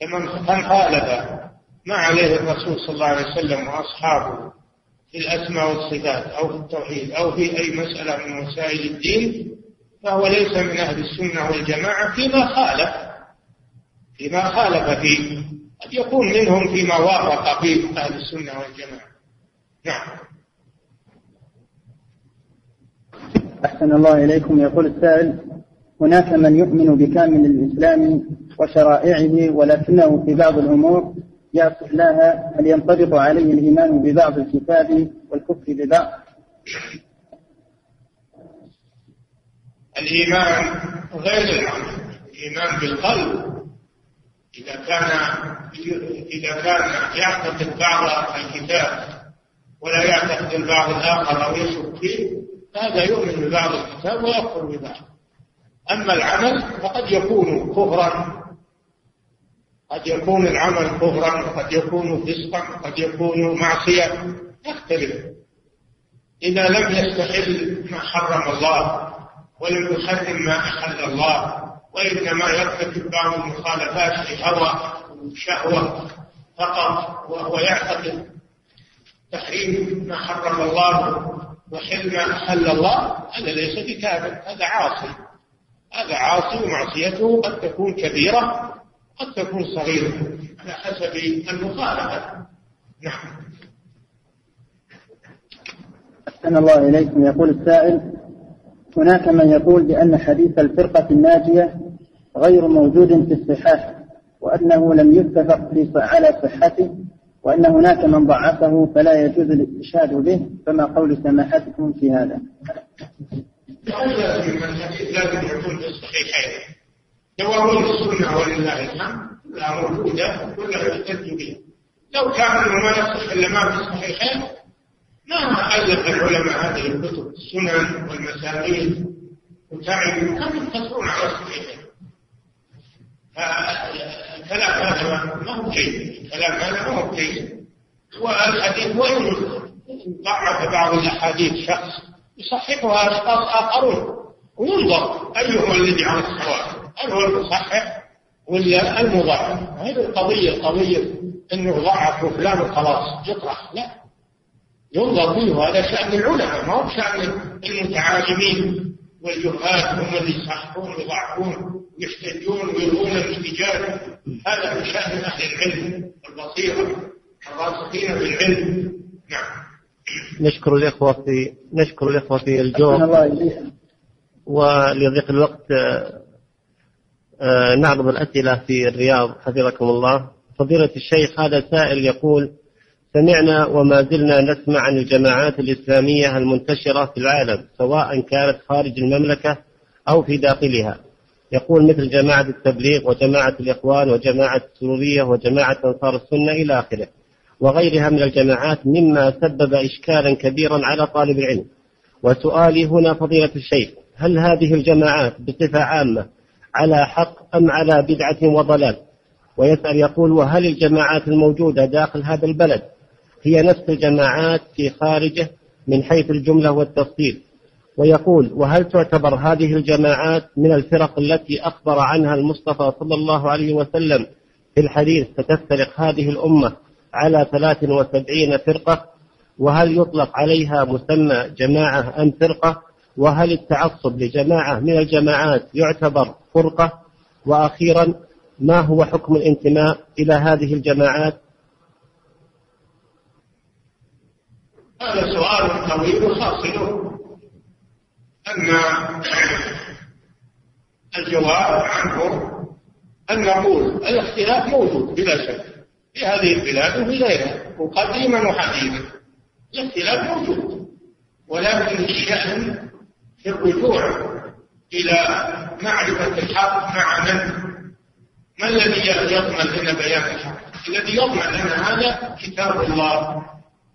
فمن خالف ما عليه الرسول صلى الله عليه وسلم وأصحابه في الأسماء والصفات أو في التوحيد أو في أي مسألة من مسائل الدين فهو ليس من أهل السنة والجماعة فيما خالف فيما خالف فيه. قد يكون منهم فيما وافق فيه أهل السنة والجماعة. نعم. أحسن الله إليكم. يقول السائل هناك من يؤمن بكامل الإسلام وشرائعه ولكنه في بعض الأمور يعصي الله هل ينطبق عليه الإيمان ببعض الكتاب والكفر ببعض؟ الإيمان غير العمل الإيمان بالقلب إذا كان إذا كان يعتقد بعض الكتاب ولا يعتقد البعض الآخر أو يشك فيه هذا يؤمن ببعض الكتاب ويكفر ببعض أما العمل فقد يكون كفرا قد يكون العمل كفرا وقد يكون فسقا وقد يكون معصية. يختلف إذا لم يستحل ما حرم الله ولم يحرم ما أحل الله وإنما يرتكب بعض المخالفات لهوى وشهوة فقط وهو يعتقد تحريم ما حرم الله وحل ما أحل الله هذا ليس بكافر هذا عاصي. هذا عاصي ومعصيته قد تكون كبيرة قد تكون صغيرة على حسب المخالفة. نعم. أحسن الله إليكم. يقول السائل هناك من يقول بأن حديث الفرقة الناجية غير موجود في الصحاح وأنه لم يتفق على صحته وأن هناك من ضعفه فلا يجوز الاستشهاد به فما قول سماحتكم في هذا؟ لازم الحديث لازم يكون في الصحيحين دواوين السنة ولله الحمد كلها موجودة كلها يحتج بها لو كان ما يصح إلا ما في الصحيحين ما ألف العلماء هذه الكتب السنن والمسانيد وتعب كم يقتصرون على الصحيحين. الكلام هذا ما هو جيد الكلام هذا ما هو جيد. والحديث وإن ضعف بعض الأحاديث شخص؟ يصححها أشخاص آخرون. وينظر أيهم الذي على الصواب. هو المصحح ولا المضاعف. هذه القضية القضية أنه ضعف فلان وخلاص. يطرح. لا. ينظر فيه هذا شأن العلماء. ما هو شأن المتعالمين والجهال هم اللي يصححون ويضعفون ويحتجون ويلغون الاحتجاج هذا من شأن أهل العلم والبصيرة الراسخين في العلم. نعم. نشكر الإخوة في نشكر الإخوة في إليك ولضيق الوقت نعرض الأسئلة في الرياض حفظكم الله. فضيلة الشيخ هذا سائل يقول سمعنا وما زلنا نسمع عن الجماعات الإسلامية المنتشرة في العالم سواء كانت خارج المملكة أو في داخلها. يقول مثل جماعة التبليغ وجماعة الإخوان وجماعة السرورية وجماعة أنصار السنة إلى آخره. وغيرها من الجماعات مما سبب إشكالا كبيرا على طالب العلم. وسؤالي هنا فضيلة الشيخ هل هذه الجماعات بصفة عامة على حق أم على بدعة وضلال؟ ويسأل يقول وهل الجماعات الموجودة داخل هذا البلد هي نفس الجماعات في خارجه من حيث الجملة والتفصيل؟ ويقول وهل تعتبر هذه الجماعات من الفرق التي أخبر عنها المصطفى صلى الله عليه وسلم في الحديث ستفترق هذه الأمة على 73 فرقة؟ وهل يطلق عليها مسمى جماعة أم فرقة؟ وهل التعصب لجماعة من الجماعات يعتبر فرقة. وأخيرا ما هو حكم الانتماء إلى هذه الجماعات؟ هذا سؤال طويل حاصله أن الجواب عنه أن نقول الاختلاف موجود بلا شك في هذه البلاد وفي غيرها وقديما وحديثا. الاختلاف موجود ولكن الشأن في الرجوع إلى معرفة الحق مع من ما الذي يضمن لنا بيان الحق؟ الذي يضمن لنا هذا كتاب الله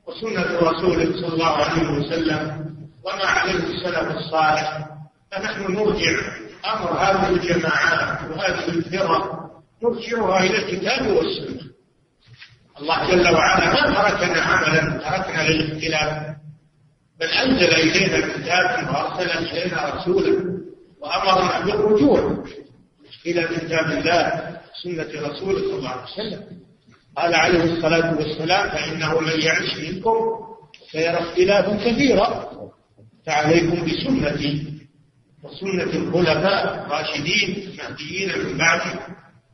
وسنة رسوله صلى الله عليه وسلم وما عليه السلف الصالح. فنحن نرجع أمر هذه الجماعات وهذه الفرق نرجعها إلى الكتاب والسنة. الله جل وعلا ما تركنا عملا تركنا للإختلاف. بل أنزل إلينا الكتاب وأرسل إلينا رسولا. وأمرنا بالرجوع إلى كتاب الله سنة رسوله صلى الله عليه وسلم. قال عليه الصلاة والسلام فإنه من يعش منكم سيرى اختلافا كثيرا فعليكم بسنتي وسنة الخلفاء الراشدين المهديين من بعدي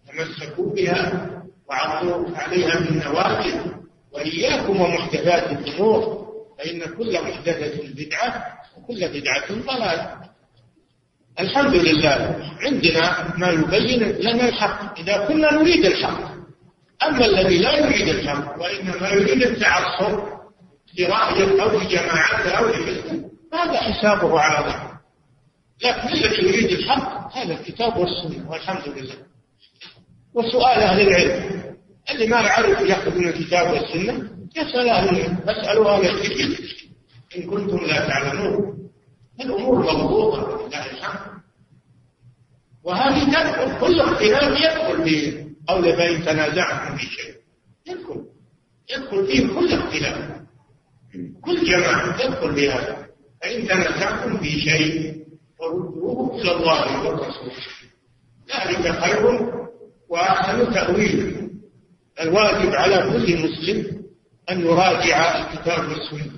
تمسكوا بها وعضوا عليها بالنواجذ وإياكم ومحدثات الأمور. فإن كل محدثة بدعة وكل بدعة ضلالة. الحمد لله عندنا ما يبين لنا الحق. إذا كنا نريد الحق أما الذي لا يريد الحق وإنما يريد التعصب لرأي أو لجماعة أو لمثله هذا حسابه على الله لكن الذي يريد الحق؟ هذا الكتاب والسنة والحمد لله. وسؤال أهل العلم اللي ما يعرف يأخذ من الكتاب والسنة يسأل أهل العلم فاسألوا أهل الذكر إن كنتم لا تعلمون. الأمور مضبوطة لله الحمد وهذه تدخل كل اختلاف يدخل في قول فإن تنازعتم في شيء يدخل يدخل فيه كل اختلاف. كل جماعة تدخل في هذا. فإن تنازعتم في شيء فردوه إلى الله والرسول. ذلك خير وأحسن تأويل. الواجب على كل مسلم أن يراجع الكتاب والسنة.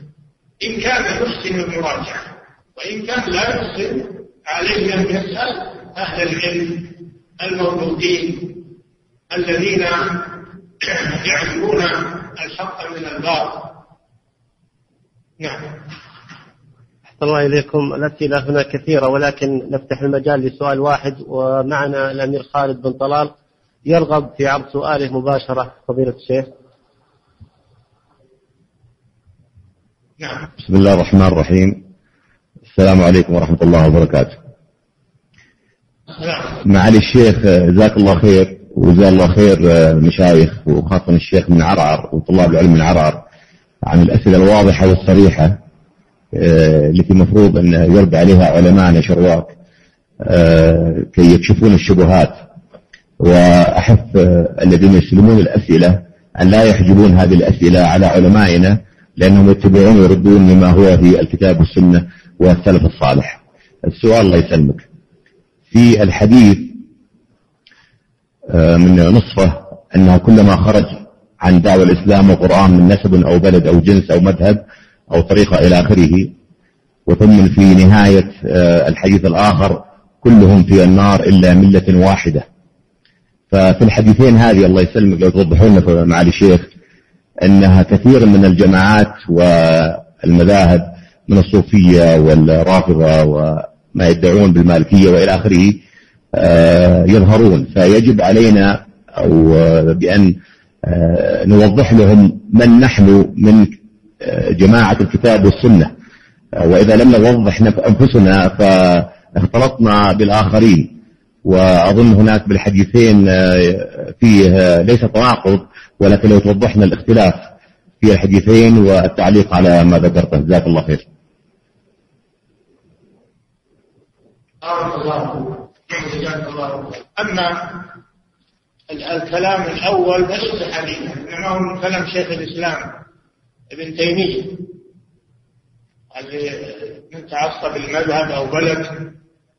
إن كان يحسن المراجعة وإن كان لا يحسن عليه أن يسأل أهل العلم الموجودين الذين يعرفون الحق من الباطل. نعم. أحسن الله إليكم. الأسئلة هنا كثيرة ولكن نفتح المجال لسؤال واحد ومعنا الأمير خالد بن طلال. يرغب في عرض سؤاله مباشرة فضيلة الشيخ. نعم. بسم الله الرحمن الرحيم. السلام عليكم ورحمة الله وبركاته. نعم. معالي الشيخ جزاك الله خير وجزا الله خير المشايخ وخاصة الشيخ من عرعر وطلاب العلم من عرعر عن الأسئلة الواضحة والصريحة آه، التي المفروض أن يرد عليها علماءنا شرواك آه، كي يكشفون الشبهات. وأحث آه، الذين يسلمون الأسئلة أن لا يحجبون هذه الأسئلة على علمائنا لأنهم يتبعون ويردون مما هو في الكتاب والسنة. والسلف الصالح. السؤال الله يسلمك. في الحديث آه، من نصفة أنه كلما خرج عن دعوة الإسلام والقرآن من نسب أو بلد أو جنس أو مذهب أو طريقة إلى آخره وثم في نهاية آه، الحديث الآخر كلهم في النار إلا ملة واحدة. ففي الحديثين هذه الله يسلمك لو توضحوا لنا معالي الشيخ أنها كثير من الجماعات والمذاهب من الصوفية والرافضة وما يدعون بالمالكية وإلى آخره آه، يظهرون. فيجب علينا أو بأن آه، نوضح لهم من نحن من آه، جماعة الكتاب والسنة. وإذا لم نوضح أنفسنا فاختلطنا بالآخرين. وأظن هناك بالحديثين فيه ليس تناقض ولكن لو توضحنا الاختلاف في الحديثين والتعليق على ما ذكرته. جزاك الله خير. الله أما الكلام الأول ليس حديثا إنما هو من كلام شيخ الإسلام ابن تيمية. من تعصب المذهب أو بلد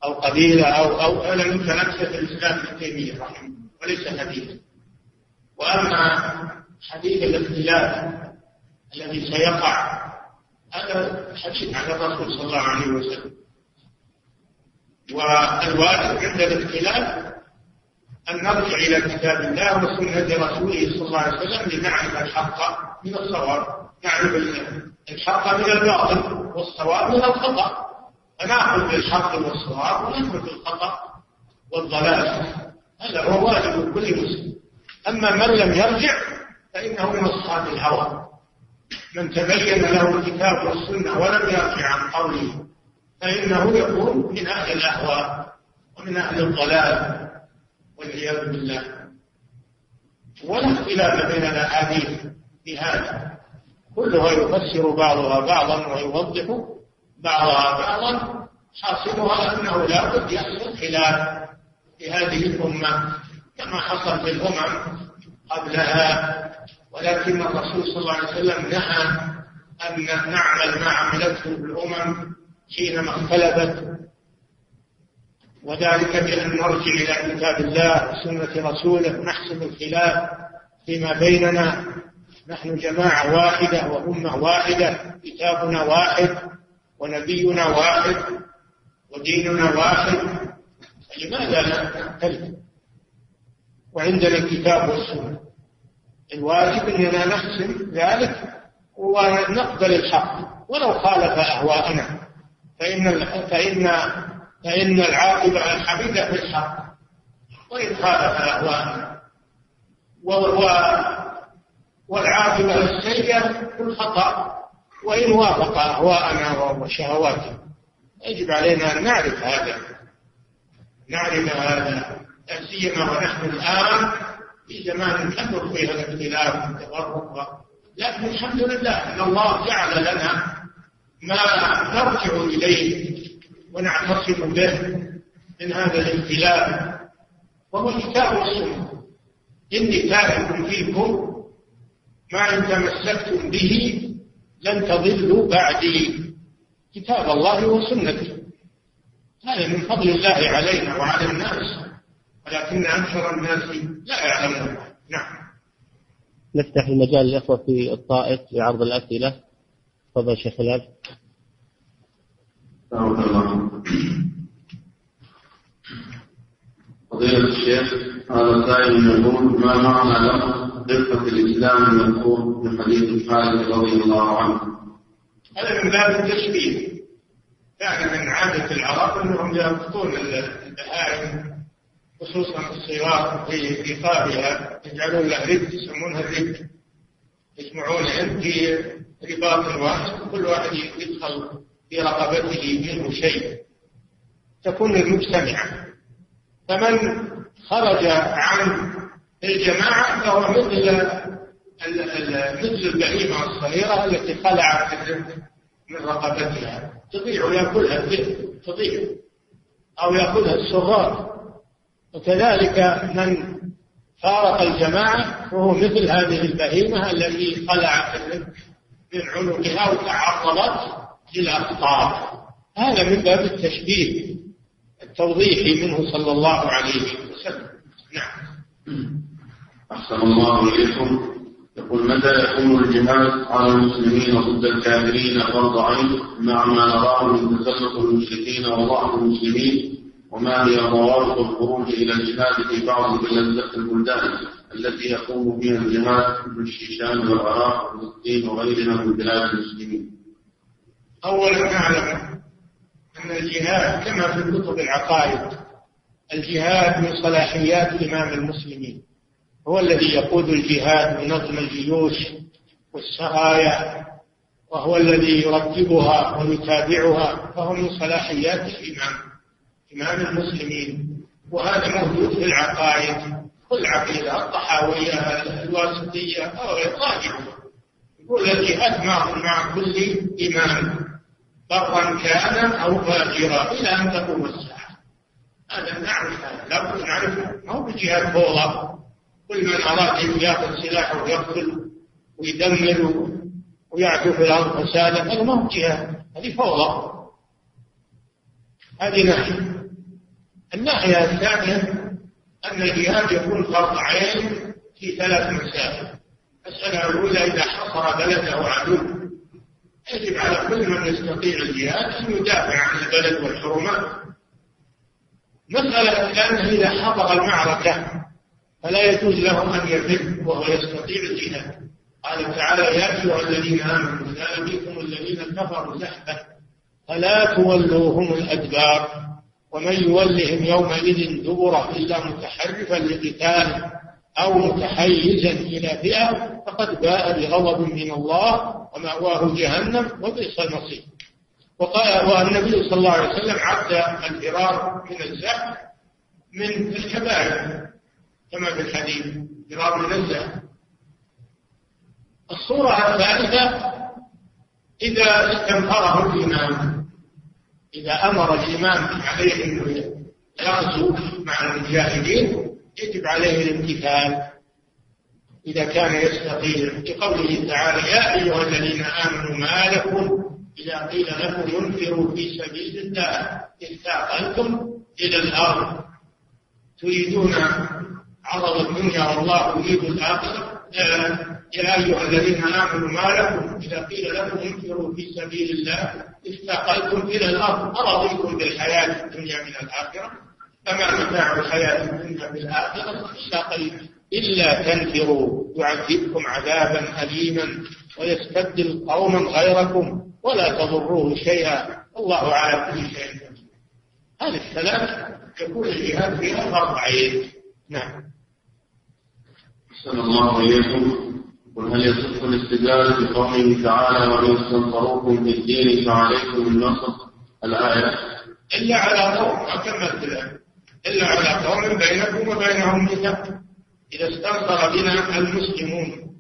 أو قبيلة أو أو أنا من كلام شيخ الإسلام ابن تيمية رحمه وليس حديثا وأما حديث الاختلاف الذي سيقع هذا حديث عن الرسول صلى الله عليه وسلم. والواجب عند الاختلاف أن نرجع إلى كتاب الله وسنة رسوله صلى الله عليه وسلم لنعرف الحق من الصواب نعرف الحق من الباطل والصواب من الخطأ. فنأخذ بالحق والصواب ونترك الخطأ والضلال. هذا هو واجب كل مسلم. أما من لم يرجع فإنه من أصحاب الهوى. من تبين له الكتاب والسنة ولم يرجع عن قوله فإنه يكون من أهل الأهواء ومن أهل الضلال والعياذ بالله. ولا اختلاف بين الأحاديث في هذا. كلها يفسر بعضها بعضا ويوضح بعضها بعضا. حاصلها أنه لا بد يحصل خلاف في هذه الأمة كما حصل في الأمم قبلها. ولكن الرسول صلى الله عليه وسلم نهى أن نعمل ما عملته الأمم حينما اختلفت وذلك بأن نرجع إلى كتاب الله وسنة رسوله نحسم الخلاف فيما بيننا. نحن جماعة واحدة وأمة واحدة كتابنا واحد ونبينا واحد وديننا واحد. فلماذا لا نختلف؟ وعندنا الكتاب والسنة. الواجب أننا نحسم ذلك ونقبل الحق. ولو خالف أهواءنا. فإن فإن فإن العاقبة الحميدة في الحق. وإن خالف أهواءنا والعاقبة السيئة في الخطأ. وإن وافق أهواءنا وشهواتنا. يجب علينا أن نعرف هذا. نعرف هذا. لا سيما ونحن الآن في زمان كثر فيها الاختلاف والتفرق. لكن الحمد لله أن الله جعل لنا ما نرجع إليه ونعتصم به من هذا الاختلاف وهو كتاب السنة إني تارك فيكم ما إن تمسكتم به لن تضلوا بعدي. كتاب الله وسنته هذا من فضل الله علينا وعلى الناس ولكن أكثر الناس لا يعلمون. نعم. نفتح المجال للإخوة في الطائف لعرض الأسئلة. تفضل شيخ خلال فضيلة الشيخ هذا سائل يقول ما معنى لفظ خفة الإسلام المذكور في حديث الحارث رضي الله عنه؟ هذا من باب التشبيه. كان من عادة العرب أنهم يربطون البهائم خصوصا الصغار في رقابها يجعلون له رد يسمونها الرد يجمعون في رباط واحد كل واحد يدخل في رقبته منه شيء. تكون المجتمعة فمن خرج عن الجماعة فهو مثل مثل البهيمة الصغيرة التي خلعت من رقبتها. تضيع يأكلها الذئب تضيع. أو يأكلها الصغار. وكذلك من فارق الجماعة وهو مثل هذه البهيمة التي خلعت من عنقها وتعرضت للأخطار هذا من باب التشبيه التوضيحي منه صلى الله عليه وسلم. نعم. أحسن الله إليكم. يقول متى يكون الجهاد على المسلمين ضد الكافرين فرض عين مع ما نراه من تسلط المشركين وضعف المسلمين وما هي ضوابط الخروج إلى الجهاد في بعض البلدان؟ التي يقوم بها الجهاد في الشيشان والعراق وفلسطين وغيرها من بلاد المسلمين؟ أولا نعلم أن الجهاد كما في كتب العقائد الجهاد من صلاحيات إمام المسلمين. هو الذي يقود الجهاد بنظم الجيوش والسرايا وهو الذي يرتبها ويتابعها فهو من صلاحيات الإمام إمام المسلمين. وهذا موجود في العقائد. كل عقيدة الطحاوية الواسطية أو راجعوا يقول الجهاد مع مع كل إمام برا كان أو فاجرا إلى أن تقوم الساعة. هذا نعرف هذا لابد نعرفه ما هو بجهاد فوضى كل من أراد أن يأخذ سلاحه ويقتل ويدمر ويعدو في الأرض فسادا هذا ما هو جهاد هذه فوضى هذه ناحية الناحية الثانية أن الجهاد يكون فرض عين في ثلاث مسائل. المسألة الأولى إذا حصر بلده عدو. يجب على كل من يستطيع الجهاد أن يدافع عن البلد والحرمات مسألة الثانية إذا حضر المعركة فلا يجوز له أن يفر وهو يستطيع الجهاد. قال تعالى يا أيها الذين آمنوا لقيتم الذين كفروا زحفا فلا تولوهم الأدبار. ومن يولهم يومئذ دبره إلا متحرفا لقتال أو متحيزا إلى فئة فقد باء بغضب من الله ومأواه جهنم وبئس المصير. وقال والنبي صلى الله عليه وسلم عد الفرار من الزحف من الكبائر كما في الحديث فرار من الزحف الصورة الثالثة إذا استنفره الإمام إذا أمر الإمام عليه أنه يغزو مع المجاهدين يجب عليه الامتثال. إذا كان يستطيع لقوله تعالى يا أيها الذين آمنوا ما لكم إذا قيل لكم انفروا في سبيل الله استعقلتم إلى الأرض. تريدون عرض الدنيا والله يريد الآخرة؟ يا أيها الذين آمنوا ما لكم إذا قيل لكم انفروا في سبيل الله استقلتم إلى الأرض أرضيتم بالحياة الدنيا من الآخرة؟ فما متاع الحياة الدنيا بالآخرة إلا قليل إلا تنفروا يعذبكم عذابا أليما ويستبدل قوما غيركم ولا تضروه شيئا. الله على كل شيء هذه الثلاث يكون الجهاد فيها فرض عين نعم. أحسن الله إليكم. قل هل يصح الاستدلال بقوله تعالى وإن استنصروكم في الدين فعليكم النصر الآية؟ إلا على قوم ما كملت إلا على قوم بينكم وبينهم ميثاق إذا استنصر بنا المسلمون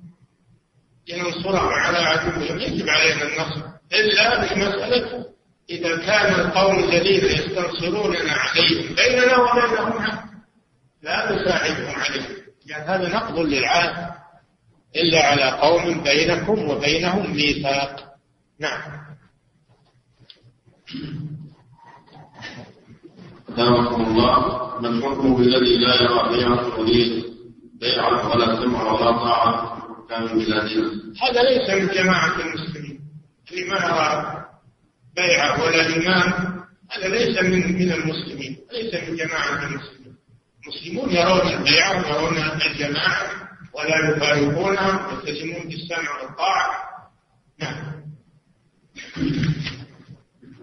لننصرهم على عدوهم يجب علينا النصر. إلا بمسألة إذا كان القوم الذين يستنصروننا عليهم بيننا وبينهم لا نساعدهم عليهم. يعني هذا نقض للعهد إلا على قوم بينكم وبينهم ميثاق. نعم. أدامكم الله. ما الحكم بالذي لا يرى بيعة الوليد بيعة ولا سمع ولا طاعة. كان بلادنا هذا ليس من جماعة المسلمين. اللي ما يرى بيعة ولا إمام هذا ليس من من المسلمين ليس من جماعة المسلمين. المسلمون يرون البيعة ويرون الجماعة. ولا يفارقونها يلتزمون بالسمع والطاعة. نعم.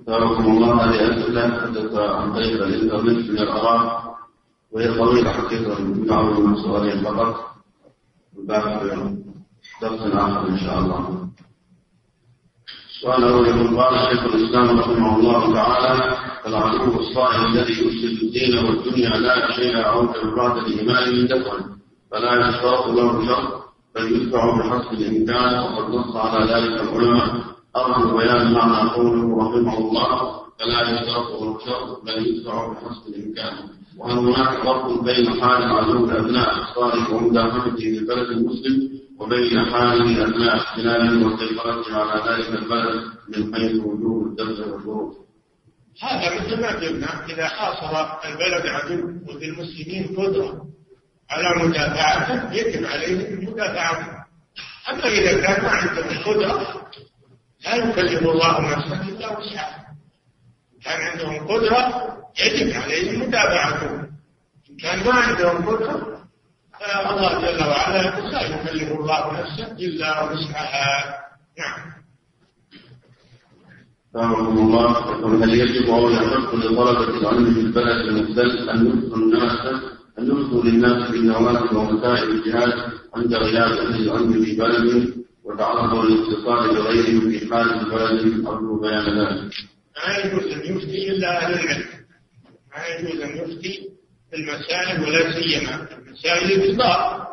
بارك الله هذه أسئلة حدث عن طريق الإنترنت من الآراء وهي طويلة حقيقة نعرض من سؤالين فقط. والباقي درس آخر إن شاء الله. السؤال الأول قال شيخ الإسلام رحمه الله تعالى العدو الصائم الذي يفسد الدين والدنيا لا شيء أوجب بعد الإيمان من دفعه فلا يشترط له شرط بل يدفع بحسب الإمكان وقد نص على ذلك العلماء أرجو بيان معنى قوله رحمه الله فلا يشترط له شرط بل يدفع بحسب الإمكان وأن هناك فرق بين حال عدو الأبناء إحصاره ومدافعته للبلد المسلم وبين حال أثناء احتلاله وسيطرته على ذلك البلد من حيث وجوب الدفع والشروط. هذا مثل ما قلنا إذا حاصر البلد عدو وبالمسلمين قدرة على مدافعته يجب عليه المدافعة. أما إذا كان ما عندهم قدرة لا يكلف الله نفسا إلا وسعها. كان عندهم قدرة يجب عليهم مدافعته. إن كان ما عندهم قدرة فالله جل وعلا لا يكلف الله نفسا إلا وسعها. نعم. رحمه الله هل يجب أو يحق لطلبه العلم في البلد المختلف أن يفتوا الناس يفتوا للناس بالنوافل ومسائل الجهاد عند غياب أهل العلم في بلدهم وتعرضوا للاتصال بغيرهم في حال البلد أرجو بيان ذلك. ما يجوز أن يفتي إلا أهل العلم. ما يجوز أن يفتي في المسائل ولا سيما مسائل الإطلاق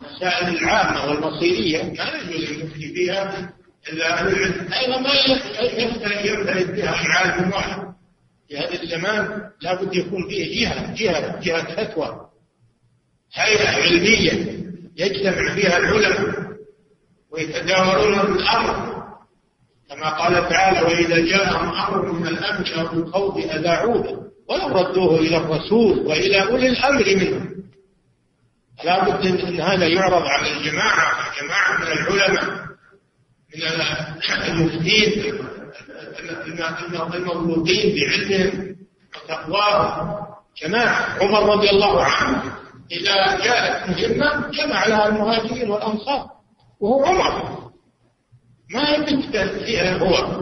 مسائل العامة والمصيرية ما يجوز أن يفتي فيها إلا أهل العلم أيضا ما ينفرد بها عالم واحد في هذا الزمان لابد يكون فيه جهة جهة جهة فتوى. هيئة علمية يجتمع فيها العلماء ويتداولون الأمر. كما قال تعالى وإذا جاءهم أمر من الأمن أو الخوف أذاعوه ولو ردوه إلى الرسول وإلى أولي الأمر منهم. لا بد أن هذا يعرض على الجماعة جماعة من العلماء من المفتين. المضبوطين بعلمهم وتقواهم جماعة عمر رضي الله عنه إذا جاءت مهمة جمع لها المهاجرين والأنصار وهو عمر. ما يمكن فيها هو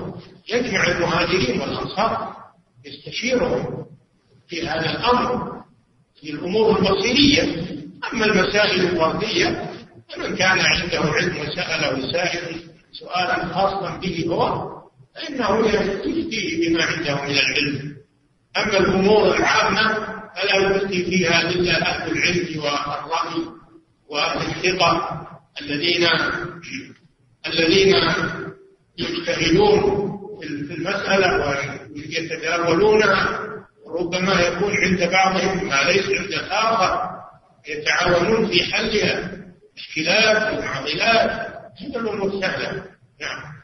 يجمع المهاجرين والأنصار يستشيرهم في هذا الأمر في الأمور المصيرية أما المسائل الوردية فمن كان عنده علم وسأله سائل سؤالا خاصا به هو فإنه يفتي بما عنده من العلم. أما الأمور العامة فلا يفتي فيها إلا أهل العلم والرأي وأهل الثقة الذين الذين يجتهدون في المسألة ويتداولونها ربما يكون عند بعضهم ما ليس عند الآخر يتعاونون في حلها. الخلاف المعضلات هذا الأمور سهلة نعم.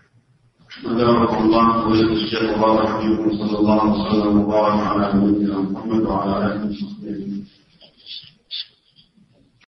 أدامكم الله ولد الشيخ وبارك فيكم صلى الله وسلم وبارك على نبينا محمد وعلى آله وصحبه